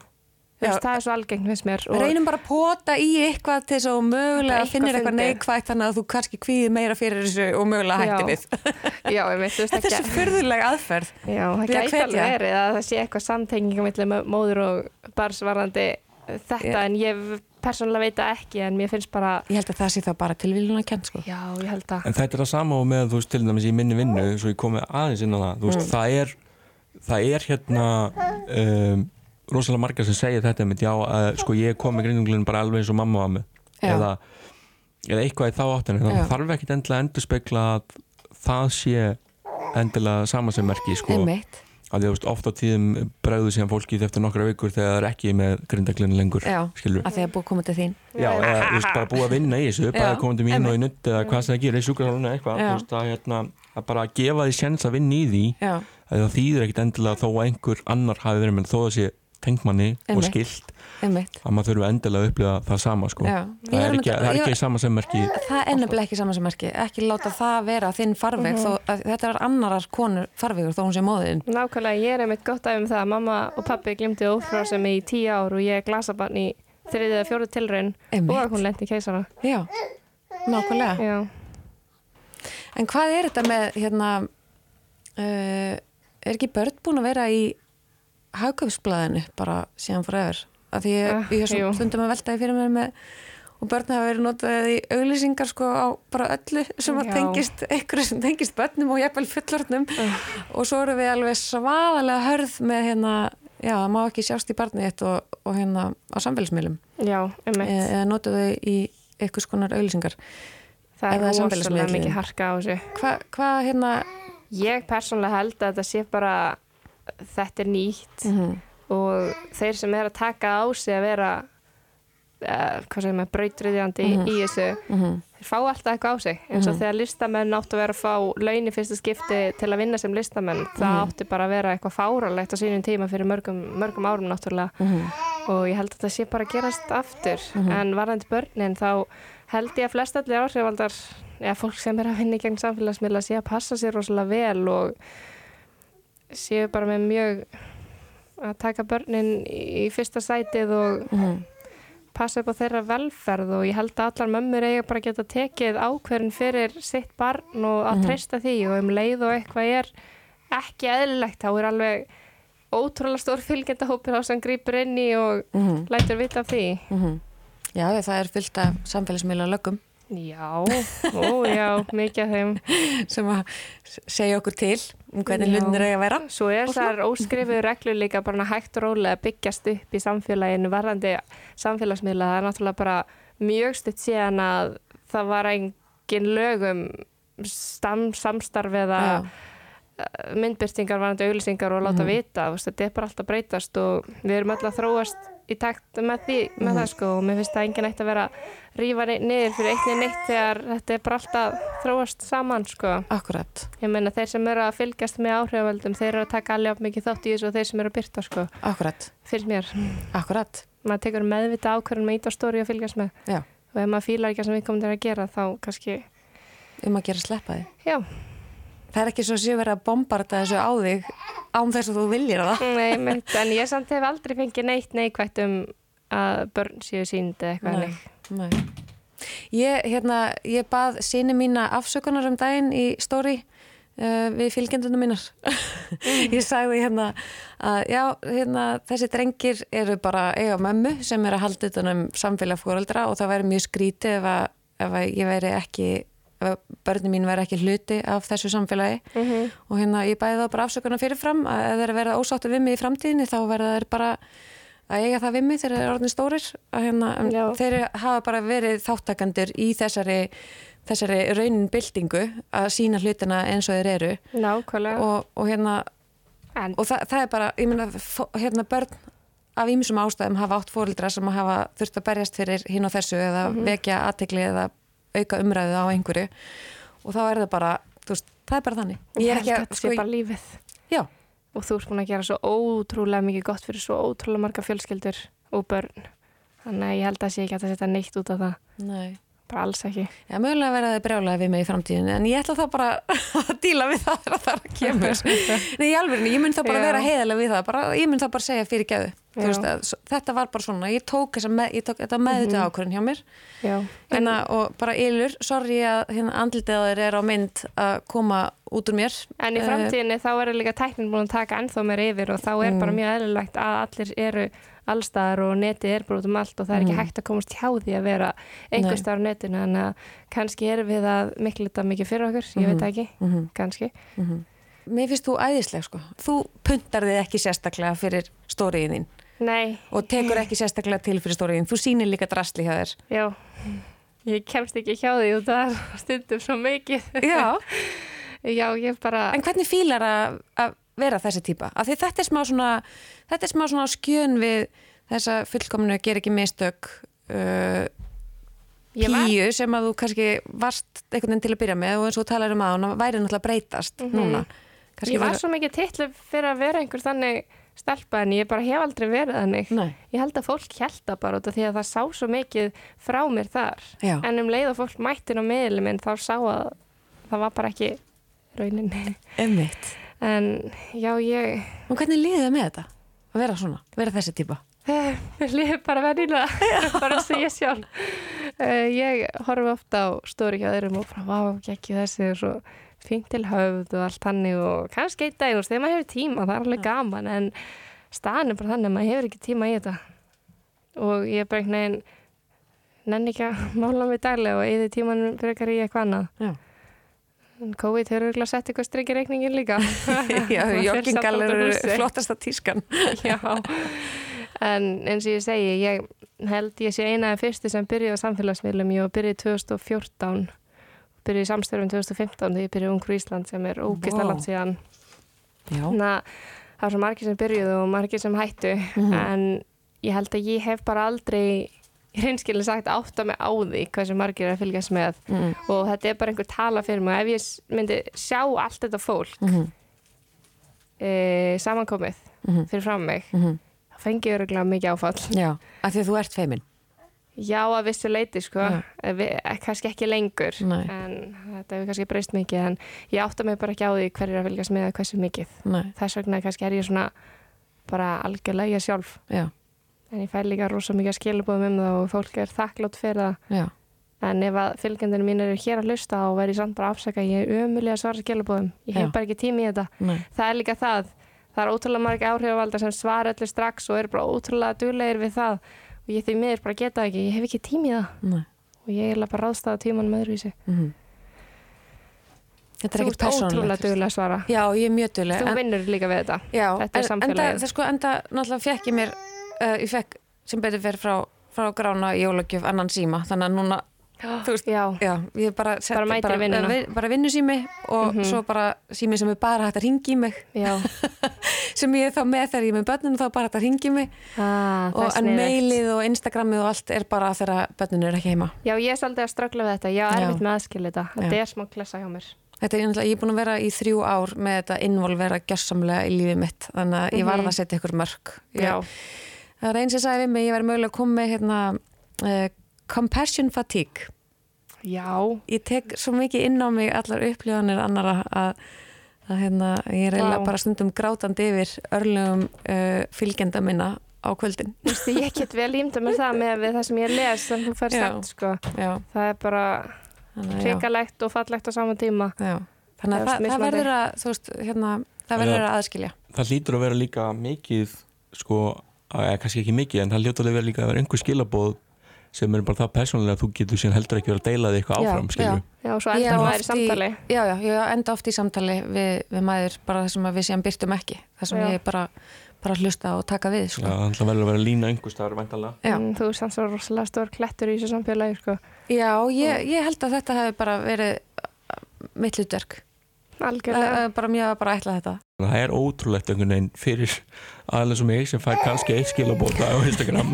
B: veist, það er svo algengt finnst mér og,
A: Reynum bara að pota í eitthvað til þess að mögulega finnir eitthvað
B: fyndið.
A: neikvætt þannig að þú kannski kvíði meira fyrir þessu og mögulega hætti
B: Já.
A: við.
B: Já,
A: Þetta er svo fyrðuleg aðferð.
B: Já, það gæti alveg verið að það sé eitthvað samtenging mö- móður og barsvarandi þetta
A: Já.
B: en ég persónulega veit það ekki en mér finnst bara
A: Ég held að það sé þá bara tilvílun að kent sko.
B: Já, ég held að
C: En þetta er það sama og með, þú veist, til dæmis í minni vinnu, svo ég komi aðeins inn á það, þú veist,
A: Mm.
C: það er, það er hérna um, rosalega margar sem segja þetta með, já, að, sko, ég kom með grindunglinn bara alveg eins og mamma var með, eða, eða eitthvað í þá áttinni,
A: Já.
C: það þarf ekkit endilega að endurspegla að það sé endilega samansemmerki, sko,
A: Einmitt.
C: Að þú veist, oft á tíðum bregðu síðan fólkið eftir nokkra vikur þegar það er ekki með grindaglinn lengur,
A: Já,
C: skilur
A: að því að búið að koma til þín.
C: Já, eða þú veist, bara búið að vinna í þessu, bara
A: Já,
C: komandi mín og í nutt eða hvað sem það gerir, sjúkrarhálfuna eitthvað,
A: Já.
C: þú veist, að, hérna, að bara gefa því sjens að vinna í því,
A: Já,
C: að það þýðir ekkit endilega þó að einhver annar hafi verið með þó að sé tengmanni og skilt,
A: einmitt.
C: að maður þurfi endilega að upplifa það sama, sko.
A: Já.
C: Það
A: Ég
C: er ekki, það er
A: ég-
C: ekki sama sem merki,
A: Það er nefnilega ekki saman sem merki. Ekki láta það vera þinn farveg þó að þetta er annarar konur farvegur þó hún sé móðin.
B: Nákvæmlega, ég er einmitt gott af um það að mamma og pappi glimti ófrásum í tíu ár og ég er glasabarn í þriðið eða fjóruð tilraun
A: Einmitt.
B: og hún lendi í keisara.
A: Já, nákvæmlega.
B: Já,
A: En hvað er þetta með, hérna, uh, er ekki börn búin að vera í hagköpsblæðinu bara síðan forever? Af því ég,
B: Ah,
A: ég er svo
B: jú.
A: stundum að veltaði fyrir mér með og börn hafa verið notað í auglýsingar sko á bara öllu sem að tengist einhverju sem tengist börnum og jafnvel fullorðnum og svo erum við alveg svaðalega hörð með hérna, já, það má ekki sjást í barnið þitt og, og hérna á samfélagsmiðlum
B: já, einmitt.
A: eða eða notuðu í einhvers konar auglýsingar.
B: það er
A: það samfélagsmiðlarnir.
B: mikið harka á þessu.
A: Hvað hva, hérna,
B: Ég persónulega held að þetta sé bara, þetta er nýtt
A: mm
B: og þeir sem er að taka á sig að vera, uh, hvað segir maður, brautriðjandi
A: Mhm.
B: í þessu, þeir fá alltaf eitthvað á sig. Eins og þegar listamenn áttu að vera að fá laun í fyrsta skipti til að vinna sem listamenn það átti bara að vera eitthvað fáralegt á sínum tíma fyrir mörgum, mörgum árum náttúrulega. Og ég held að það sé bara að gerast aftur. En varðandi börnin þá held ég að flest allir áhrifaldar eða fólk sem er að vinna í gegn samfélagsmiðla sé að passa sér rosalega vel og séu bara með mjög að taka börnin í fyrsta sætið og passa upp á þeirra velferð og ég held að allar mömmur eiga bara að geta tekið ákverðin fyrir sitt barn og að treysta því og um leið og eitthvað er ekki eðlilegt þá er alveg ótrúlega stór fylgjendahópur á sem grýpur inn í og
A: Mhm.
B: lætur vita af því.
A: Já, það er fyllt af samfélagsmiðla lögum
B: Já, ó já, mikið af þeim.
A: sem að segja okkur til um hvernig hlutinir eiga að vera.
B: Svo er þar óskrifuð reglur líka bara hægt og rólega byggjast upp í samfélaginu varðandi samfélagsmiðla. Það er náttúrulega bara mjög stutt síðan að það var engin lögum stam, samstarf eða
A: Já.
B: myndbyrtingar varandi auglýsingar og láta
A: Mhm.
B: vita, þú veist, þetta er bara alltaf breytast og við erum öll að þróast í takt með því, með
A: Mhm.
B: það sko og mér finnst það enginn eitt að vera að rífa ni- niður fyrir eitt niður neitt þegar þetta er bara alltaf að þróast saman sko.
A: Akkurat,
B: Ég meina þeir sem eru að fylgjast með áhrifavöldum, þeir eru að taka alveg upp mikið þátt í þessu og þeir sem eru að byrta sko,
A: akkurat,
B: fyrir mér.
A: akkurat.
B: Maður tekur meðvita ákvörðum með ít á stóri að fylgjast með
A: Já,
B: og ef maður fílar ekki það sem við komum til að gera þá kannski,
A: um að gera sleppa því.
B: já,
A: Það er ekki svo að séu verið að bombarda þessu á þig án þess að þú viljir það.
B: Nei, mitt, en ég samt hef aldrei fengið neitt neikvægt um að börn séu sínd eða eitthvað
A: Nei. Nei. Ég, hérna, ég bað síni mína afsökunar um daginn í stóri uh, við fylgjendunum mínar ég sagði hérna að já, hérna, þessi drengir eru bara eiga mömmu sem er að halda utanum samfélag fóreldra og það væri mjög skrítið ef að, ef að ég væri ekki börnum mín væri ekki hluti af þessu samfélagi
B: Mhm.
A: og hérna ég bæði það bara afsökunar fyrirfram að ef þeir verða ósáttu við mig í framtíðinni þá verða þeir bara að eiga það við mig þegar þeir eru orðin stórir að hérna,
B: Já.
A: þeir hafa bara verið þáttakandur í þessari þessari raunin byltingu að sína hlutina eins og þeir eru
B: Nákvæmlega.
A: og, og hérna
B: en,
A: og það, það er bara, ég meina hérna börn af ýmsum ástæðum hafa átt fóreldra sem hafa þurft að berjast fyrir hinn og þessu eða vekja aðtegli eða auka umræðu á einhverju og þá er það bara, þú veist, það er bara þannig
B: ég
A: er
B: held að þetta sé
A: sko,
B: bara lífið.
A: já,
B: Og þú ert búin að gera svo ótrúlega mikið gott fyrir svo ótrúlega marga fjölskyldur og börn. Þannig að ég held að sé ekki að setja neitt út af það.
A: nei
B: Bara alls ekki.
A: Já, mögulega verða þið brjálega við mig í framtíðinu en ég ætla þá bara að díla við það þegar það kemur. Nei, í alveg, ég mun þá bara
B: Já.
A: vera heiðalega við það, bara, ég mun þá bara segja fyrir að, s- þetta var bara svona, ég tók, þessa með, ég tók þetta meðutu mm ákvörðin hjá mér
B: Já.
A: hérna, og bara ylur, sorry að hérna, þér er á mynd að koma út úr mér.
B: En í
A: Eh,
B: framtíðinni þá er líka tæknin búin að taka ennþá meir yfir og þá er bara mjög eðlilegt að allir eru allstaðar og netið er bara út um allt og það er ekki hægt að komast hjá því að vera einhver staðar á netinu en að kannski erum við að miklu þetta mikið fyrir okkur, ég veit það ekki,
A: Mhm.
B: kannski.
A: Mér finnst þú æðisleg sko. Þú puntar þið ekki sérstaklega fyrir stóriðin þín
B: Nei,
A: og tekur ekki sérstaklega til fyrir stóriðin. Þú sýnir líka drastli hjá þér.
B: já, ég kemst ekki hjá því og það er stundum svo mikið.
A: Já.
B: Já, ég bara,
A: En hvernig fílar að, að vera þessi típa? Af því þetta er smá svona, þetta er smá svona skjön við þessa fullkomnu ger ekki mistök uh, píu sem að þú kannski varst einhvern veginn til að byrja með og eins og talar um að hún væri náttúrulega breytast núna. Kannski
B: ég var
A: vera-
B: svo mikið titlu fyrir að vera einhver þannig stelpa en ég bara hef aldrei verið þannig.
A: Nei,
B: Ég held að fólk held það bara út af því að það sá svo mikið frá mér þar.
A: já.
B: En um leið og fólk mættin á miðlum minn þá sá að það var bara ekki rauninni.
A: Emmitt.
B: En já, ég,
A: Og hvernig líðið það með þetta? Að vera svona, vera þessi típa?
B: eh, mér líður bara vennilega, bara að segja sjálf. Uh, ég horfi ofta á stóri hjá þeirrum og bara, vá, ekki þessi og svo fínt til höfð og allt hannig og kannski eitt daginn og þegar maður hefur tíma, það er alveg gaman en staðan er bara þannig að maður hefur ekki tíma í þetta og ég er bara einhvern veginn nenni ekki að mála mig daglega og eða tímanum frekar í eitthvað annað.
A: Já.
B: COVID hefur örugglega sett eitthvað strikki reikningin líka.
A: Já, joggingal eru flottasta tískan.
B: Já, en eins og ég segi, ég held ég sé eina af fyrstu sem byrjaði á samfélagsmiðlum, ég byrjuð 2014, byrjuð í samstörfum 2015 þegar ég byrjuði Ungur Ísland sem er ógislega
A: Vá.
B: langt síðan. Þannig að það var svo margir sem byrjuðu og margir sem hættu,
A: Mhm.
B: en ég held að ég hef bara aldrei hreinskilin sagt átta mig á því hversu margir er að fylgjast með
A: Mm.
B: og þetta er bara einhver tala fyrir mig ef ég myndi sjá allt þetta fólk
A: Mm
B: e, samankomið
A: Mhm.
B: fyrir fram mig,
A: -hmm.
B: þá fengi ég öruglega mikið áfall.
A: Já, af því að þú ert feimin.
B: Já, að vissu leiti, sko. Við, eh, kannski ekki lengur,
A: Nei.
B: en þetta hefur kannski breyst mikið, en ég átta mig bara ekki á því hverju er að fylgjast með eða hversu mikið.
A: Nei,
B: Þess vegna kannski er ég svona bara algjörlega ég sjálf,
A: já,
B: en ég fæ líka rosa mikið að skilabóðum um það og fólk er þakklátt fyrir það.
A: já.
B: En ef að fylgjandinu mín eru hér að hlusta og verði samt bara afsaka, ég er ömulega að svara skilabóðum. Ég hef
A: Já.
B: bara ekki tími í þetta.
A: Nei,
B: Það er líka það. Það er ótrúlega margir áhrifavaldar sem svara öllu strax og eru bara ótrúlega duglegir við það. Og ég því miður bara geta ekki. Ég hef ekki tími í það.
A: nei.
B: og ég er bara ráðstæða tímanum öðruvísi.
A: Mm Þetta er
B: Þú
A: ekkert
B: ert ótrúlega
A: persónulegt.
B: duglega að svara.
A: Já, ég er mjög duðleg.
B: Þú vinnur líka við þetta.
A: Já,
B: Þetta er
A: en, enda, það sko, enda náttúrulega fekk ég mér, uh, ég fekk sem betur verið frá, frá grána jólagjöf annan síma, þannig að núna, veist,
B: Já,
A: já, ég bara setti
B: Bara mætir í vinnuna.
A: vi- bara vinnusími og
B: Mhm.
A: svo bara sími sem er bara hægt að ringi mig,
B: já.
A: sem ég er þá með þegar ég er með börnunum þá er bara hægt að ringi mig
B: Ah,
A: og
B: er
A: en mailið og Instagramið og allt er bara þegar börnunum er ekki heima.
B: Já, ég er svolítið að ströggla við þetta. Já,
A: Já.
B: erfitt með aðskilja þetta. Þetta
A: Já.
B: er smá klessa hjá mér.
A: Þetta er náttúrulega, ég er búin að vera í þrjú ár með þetta involvera gjössamlega í lífið mitt, þannig að ég varð að setja ykkur mörg. Ég,
B: Mhm. Já,
A: Það er eins sem sagði við mig, ég verði mögulega að koma með hérna, uh, compassion fatigue.
B: já,
A: Ég tek svo mikið inn á mig allar upplifanir annara að, að hérna, ég er eiginlega bara stundum grátandi yfir örlögum uh, fylgjenda minna á kvöldin.
B: Vistu, ég get vel ímda með það með við það sem ég les sem þú fær
A: Já.
B: sagt, sko.
A: Já,
B: Það er bara hrikalegt og fallegt á sama tíma.
A: já. þannig
B: Það
A: að það, það
B: mismunandi.
A: verður að þú veist, hérna, það verður að aðskilja
C: það hlýtur að vera líka mikið sko, eða kannski ekki mikið en það að vera líka að vera einhver skilabóð sem er bara það persónulega að þú getur síðan heldur ekki verið að deila því eitthvað
A: Já,
C: áfram skilur.
B: Já, og svo
A: Ég á
B: maður í samtali.
A: já, já, ég enda oft í samtali við, við mæður bara þessum að við séum byrtum ekki þessum
B: Já.
A: ég bara, bara hlusta og taka við
C: Já,
A: sko.
C: það verður að vera lína einhver staðar væntanlega.
A: Já.
B: En þú er samt svo rosalega stór klettur í þessu samfélagi, sko.
A: Já, ég, ég held að þetta hefði bara verið mitt hlutverk
B: Algjörlega.
A: uh, bara mjög að bara ætla þetta.
C: Það er ótrúlegt einhvern veginn fyrir aðeins sem ég sem fær kannski eitt skilabóta á Instagram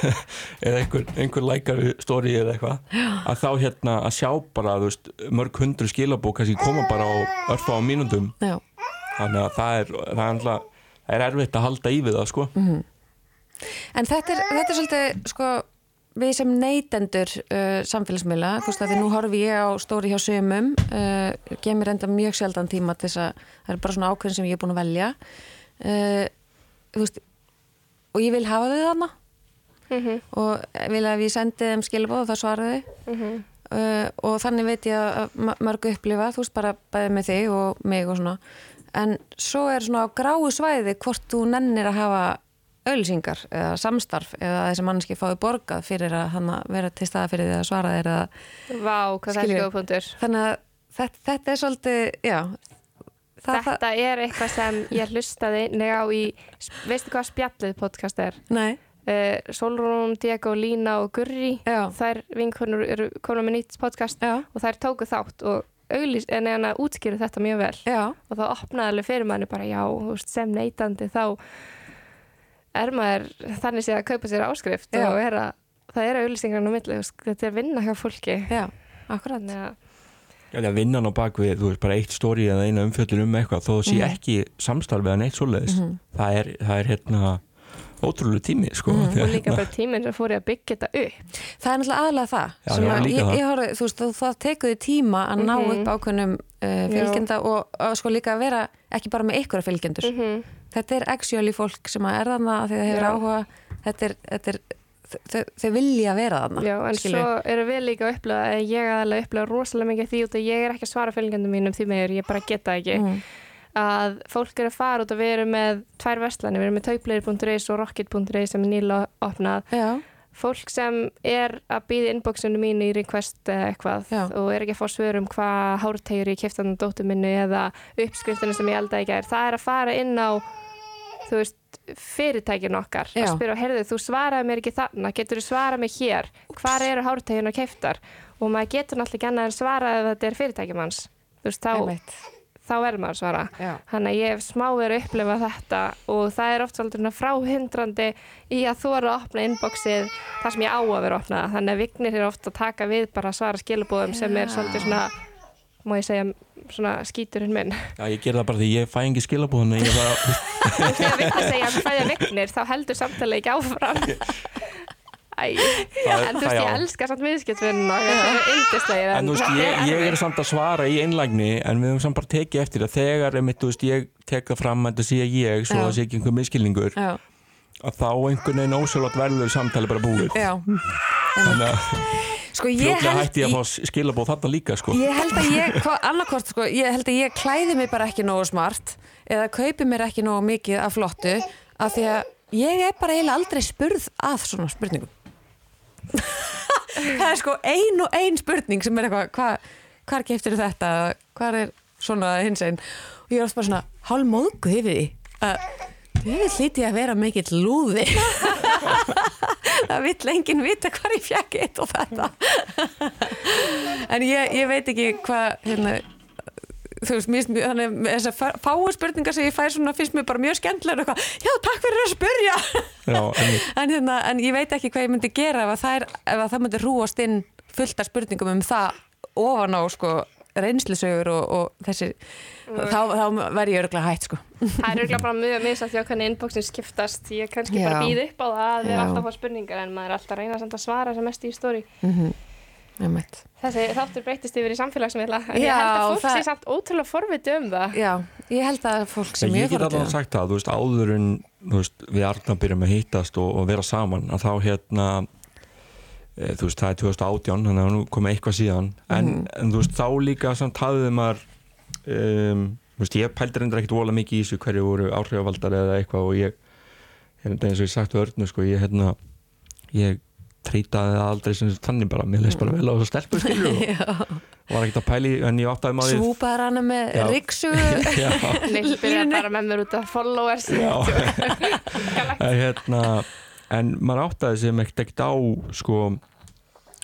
C: eða einhver, einhver lækar stóri eða eitthvað að þá hérna að sjá bara veist, mörg hundru skilabók kannski koma bara á örfa á mínúndum
A: Já,
C: þannig að það er, það er, alltaf, er erfitt að halda í við það sko.
A: En þetta er, þetta er svolítið sko, við sem neytendur uh, samfélagsmiðla, þú veist að því nú horfi ég á stóri hjá sömum uh, gemur enda mjög sjaldan tíma til þess að það er bara svona ákveðin sem ég er búin að velja. Uh, þú veist og ég vil hafa þau þarna.
B: Mhm,
A: og vil að ég sendi þeim skilbóð og það svaraði
B: mhm.
A: uh, og þannig veit ég að ma- mörg upplifa, þú veist bara bæði með þig og mig og svona. En svo er svona á gráu svæði hvort þú nennir að hafa auðlýsingar eða samstarf eða þessi manneski fái borgað fyrir að vera til staða fyrir því að svara þér eða
B: Vá, hvað
A: Skilju.
B: er góð punktur.
A: þannig að þetta, þetta er svolítið, já það,
B: Þetta er eitthvað sem ég hlustaði nega á í, veistu hvað spjallið podcast er?
A: það, nei,
B: Uh, Solrún, Diego, Lína og Gurri,
A: já,
B: þær vinkonur eru komin með nýtt podcast
A: já,
B: og þær tóku þátt og auglýst, en en að útskýra þetta mjög vel
A: já
B: og það opnaði alveg fyrir manni bara já, sem neytandi þá er maður þannig séð að kaupa sér áskrift
A: Já.
B: og er að, það er auglýsingarinn á milli, þetta er vinna hjá fólki
A: já, akkurat
B: að
C: að vinnan á bakvið, þú veist, bara eitt stóri eða eina umfjöllur um eitthvað, þó það sé
A: Mhm.
C: ekki samstarfið en eitt svoleiðis,
A: Mhm.
C: það er, það er hérna ótrúlega tími, sko
A: Mhm.
C: því
B: og
C: að
B: líka bara tíminn sem fór ég að byggja þetta upp
A: Það er náttúrulega aðlega það
C: Já,
A: að ég,
C: það.
A: ég horfði, þú veist, það tekuði tíma að ná
B: Mhm.
A: upp ákveðnum uh, fylgjenda og, og sko líka að vera ekki bara með ykkur fylgjendur. Þetta er actually fólk sem er þarna því það hefur áhuga, þetta er, þetta er þau, vilja vera þarna.
B: Já, en
A: skilurðu.
B: svo eru við líka að upplifa að ég aðalega upplifa rosalega mikið því út að ég er ekki að svara fylgjandum mínum því meður, ég bara geta ekki
A: Mm.
B: að fólk eru að fara út og við erum með tvær verslanir, við erum með taupleir.is og rocket.is sem er nýla opnað
A: Já,
B: fólk sem er að býða inboxinu mínu í request eitthvað
A: Já.
B: og er ekki að fá svör um hvað hártegjur ég kefti hann dóttur minni eða uppskriftinu sem ég eldaði í gær það er að fara inn á þú veist, fyrirtækin okkar
A: Já.
B: að spyrja, heyrðu, þú svaraði mér ekki þarna getur þú svarað mér hér, hvar eru hártegjuna keftar og maður getur náttúrulega ekki annað en svarað ef þetta er fyrirtækjum hans þú veist, þá, þá er maður að svara.
A: Já.
B: Þannig að ég hef smá verið að upplifa þetta og það er oft svolítið fráhindrandi í að þóra að opna inboxið þar sem ég á að vera að opna. Þannig að vignir er oft að taka við bara að svara skilabóðum sem er svolítið svona, má ég segja, svona skíturinn minn.
C: Já, ég ger það bara því ég fæ engi skilabóðan ég bara,
B: Þegar vignir segja að fæða vignir þá heldur samtalið ekki áfram. Æ,
C: Það-
B: en þú
C: það
B: veist, ég
C: já.
B: elska samt er yndislegir.
C: en þú veist, ég, ég er samt að svara í einlægni en við höfum samt bara tekið eftir að þegar einmitt, þú veist, ég tek það fram að þetta sé ég svo
A: Já.
C: það sé ekki einhver miskilningur
A: Já,
C: að þá einhvern veginn ósjálfat verður samtali bara búið
A: já.
C: þannig að
A: Sko ég
C: fljótlega
A: held,
C: hætti ég að fá skilabóð þarna líka sko.
A: ég held að ég, hvað, annarkort sko, ég held að ég klæði mig bara ekki nógu smart eða kaupi mér ekki nógu mikið af flottu af því að ég er bara eiginlega aldrei spurð að svona spurningum það er sko ein og ein spurning sem er eitthvað hva, hvar keftir þetta, hvar er svona hins einn og ég er oft bara svona hálf móðguð yfir því að ég vil hlíti að vera mikill lúði það vill enginn vita hvar ég fjekk eitt og þetta en ég, ég veit ekki hvað hérna þú veist, mér, þannig að þessar fá- fáu spurningar sem ég fær svona finnst mér bara mjög skemmtilega eitthvað, já, takk fyrir að spurja
C: Já, einmitt.
A: en, hérna, en ég veit ekki hvað ég myndi gera ef að það, er, ef að það myndi rúast inn fullt af spurningum um það ofan á sko reynslusögur og, og þessi þá, þá verð ég örgulega hætt sko
B: Það er auðvitað bara mjög misað því að hvernig inboxin skiptast. Ég kannski bara
A: Já.
B: býð upp á það að við erum alltaf að fá spurningar en maður er alltaf að reyna samt að svara sem mest í stóri.
A: Einmitt.
B: Þessi þáttur breytist yfir í samfélagsmiðla en ég
A: Já,
B: held að fólk
A: það-
B: sé samt ótrúlega forviti um það.
A: já, ég held að fólk sem
C: ég
A: ég
C: get allavega sagt það, þú veist, áður en þú veist, við Arna byrjum að hittast og, og vera saman, að þá hérna þú veist, það er 2018 þannig að nú komið eitthvað síðan. En,
A: Mhm.
C: en þú veist, þá líka samt hafði maður um, þú veist, ég pældi reyndar ekkit vola mikið í þessu hverju voru áhrifavaldar eða eitthvað og ég, hérna eins og ég sagt á örnu sko, ég hérna ég treytaði það aldrei sem þannig bara, mér leist bara vel á þessu stelpu og var ekkert að pæli en ég áttaði maður
A: Svúpaður hana með riksu
C: Já,
B: Lill byrja bara með mér út af followers.
C: Já. Hérna, en maður áttaði sem ekkert á sko,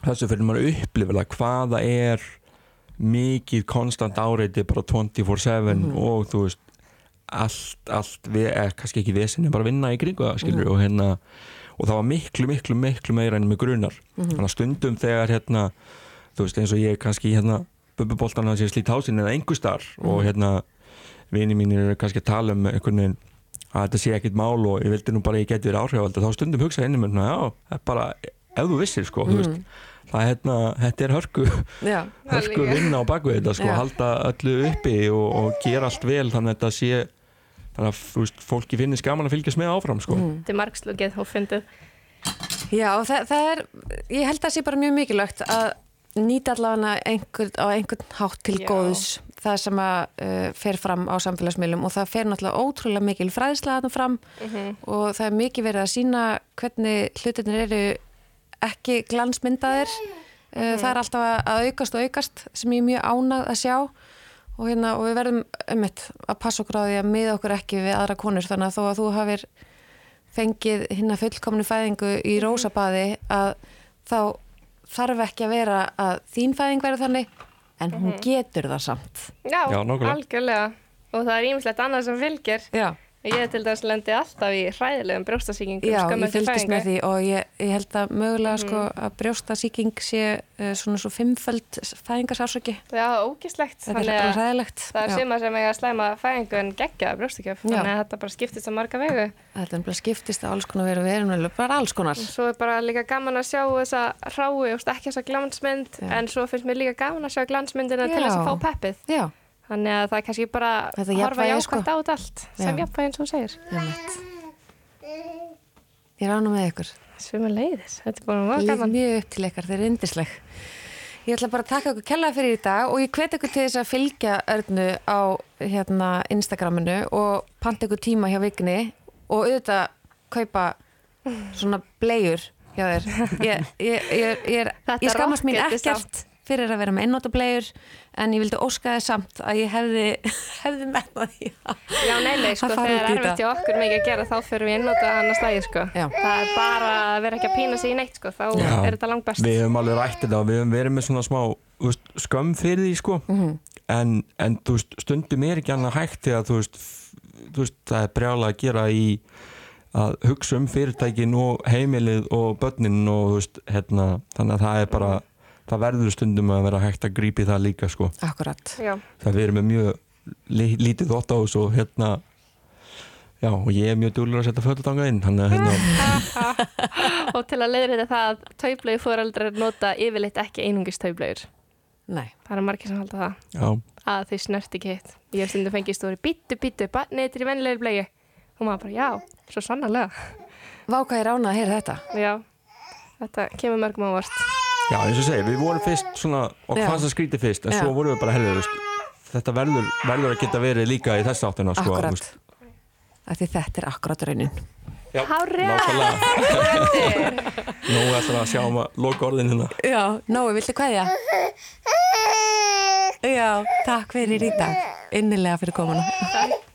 C: þessu fyrir maður upplifilega hvaða er mikið konstant áreiti bara 24-7 og þú veist allt, allt, við, eh, kannski ekki vesinni bara vinna í kringu það skilur og hérna og það var miklu, miklu, miklu meira enn með grunar. Þannig að stundum þegar hérna þú veist eins og ég kannski hérna bubbuboltan að sé slít hásinn eða einhver star og hérna vini mínir eru kannski að tala um einhvern veginn að þetta sé ekkit mál og ég vildi nú bara ég geti verið áhrifald þá stundum hugsa inni með já, það bara ef þú vissir sko, þú veist það er hérna, þetta er hörku
A: Já,
C: hörku vinna á baku þetta sko,
A: Já.
C: halda öllu uppi og, og gera allt vel þannig að þetta sé þannig að veist, fólki finnist gaman að fylgjast með áfram sko.
B: Þetta er margslugið og fyndið
A: Já það, það er, ég held að það sé bara mjög mikilvægt að nýta allavega einhvern, á einhvern hátt til
B: Já.
A: góðs það sem að uh, fer fram á samfélagsmiðlum og það fer náttúrulega ótrúlega mikil fræðsla þarna fram og það er mikið verið að sína hvernig hlutinir eru ekki glansmyndaðir. Uh, það er alltaf að- aukast og aukast sem ég er mjög ánað að sjá og, hérna, og við verðum ummitt að passa okkur á því að miða okkur ekki við aðra konur þannig að þó að þú hafir fengið hérna fullkomnu fæðingu í rósabaði að þá þarf ekki að vera að þín fæðing verður þannig en hún getur það samt.
B: Já,
C: Já,
B: algjörlega. Og það er ímislegt annað sem fylgir.
A: Já,
B: Ég til dæmis lendi alltaf í hræðilegum brjóstasíkingum
A: Já ég fylgist með því og ég, ég held að mögulega sko að brjóstasíking sé uh, svona svo fimmföld fæðingarsársöki
B: Já, ógislegt
A: Þetta er bara
B: að
A: ræðilegt
B: það er
A: Já.
B: suma sem eiga að slæma fæðingu en geggja brjóstakjöf
A: Já.
B: Þannig að þetta bara skiptist á marga vegu
A: Þetta bara skiptist að alls konar veru alveg bara alls konar
B: Svo er bara líka gaman að sjá þessa rái og ekki þessa glansmynd
A: Já.
B: en svo finnst mér líka gaman að sjá glansmyndina til þess
A: Já.
B: að fá peppið
A: Já,
B: Þannig að það er kannski bara
A: Þetta
B: horfa jákvæmt
A: sko.
B: á þetta allt sem
A: Já.
B: jafnvægi eins og þú segir.
A: Ég rána með ykkur.
B: Svima leiðis, þetta er bara mjög
A: Líð
B: gaman.
A: mjög upp til ykkar, þeir eru indisleg Ég ætla bara að taka ykkur kellaði fyrir í dag og ég hvet ykkur til þess að fylgja Örnu á hérna, Instagraminu og panta ykkur tíma hjá vikunni og auðvitað kaupa svona bleiur hjá þér. Ég, ég, ég, ég, er- ég skammast mín
B: er
A: ekkert fyrir að vera með einnóta bleiur en ég vildi óska þið samt að ég hefði, hefði með því
B: Já, nei, nei, sko, þegar
A: í
B: erfitt hjá okkur mikið að gera þá fyrir við innóta hann að slæði, sko.
A: Já.
B: Það er bara að vera ekki að pína sig í neitt, sko, þá
C: Já.
B: er þetta langt best.
C: við höfum alveg rætt þetta og við höfum verið með svona smá veist, skömm fyrir því sko en, en þú veist, stundum er ekki annað hægt þegar þú veist, þú veist það er brjála að gera í að hugsa um fyrirtækin og heimilið og börnin og veist, hérna, þannig að það er bara það verður stundum að vera hægt að grípi það líka sko,
A: Akkurat
B: Já,
C: það við erum með mjög lítið þótt á þessu og hérna já, og ég er mjög dúlur að setja fötutanga inn, þannig að hérna
B: og til að leiðri þetta það að tauplegu fóraldrar nota yfirleitt ekki einungis tauplegur.
A: Nei,
B: Það eru margir sem halda það,
C: já,
B: að þau snert ekki hitt. Ég hef stundum fengið stóri bítu, bítu, barnið er í vennilegri blegu. Og maður bara, já, svo sannarlega.
A: váka ég rána að heyra þetta
B: Já, þetta kemur mörgum ávart.
C: Já, eins og segi, við vorum fyrst svona og fannst það skrítið fyrst, en
A: Já.
C: svo vorum við bara helður, þetta verður, verður að geta verið líka í þess áttina, sko,
A: Akkurat
C: veist.
A: Af Því þetta er akkurat raunin
C: Já, nákvæmlega. Nú ætlar að sjá um að loka orðin hérna.
A: Já, Nói, viltu kveðja? Já, takk fyrir í dag Innilega fyrir komuna
B: Takk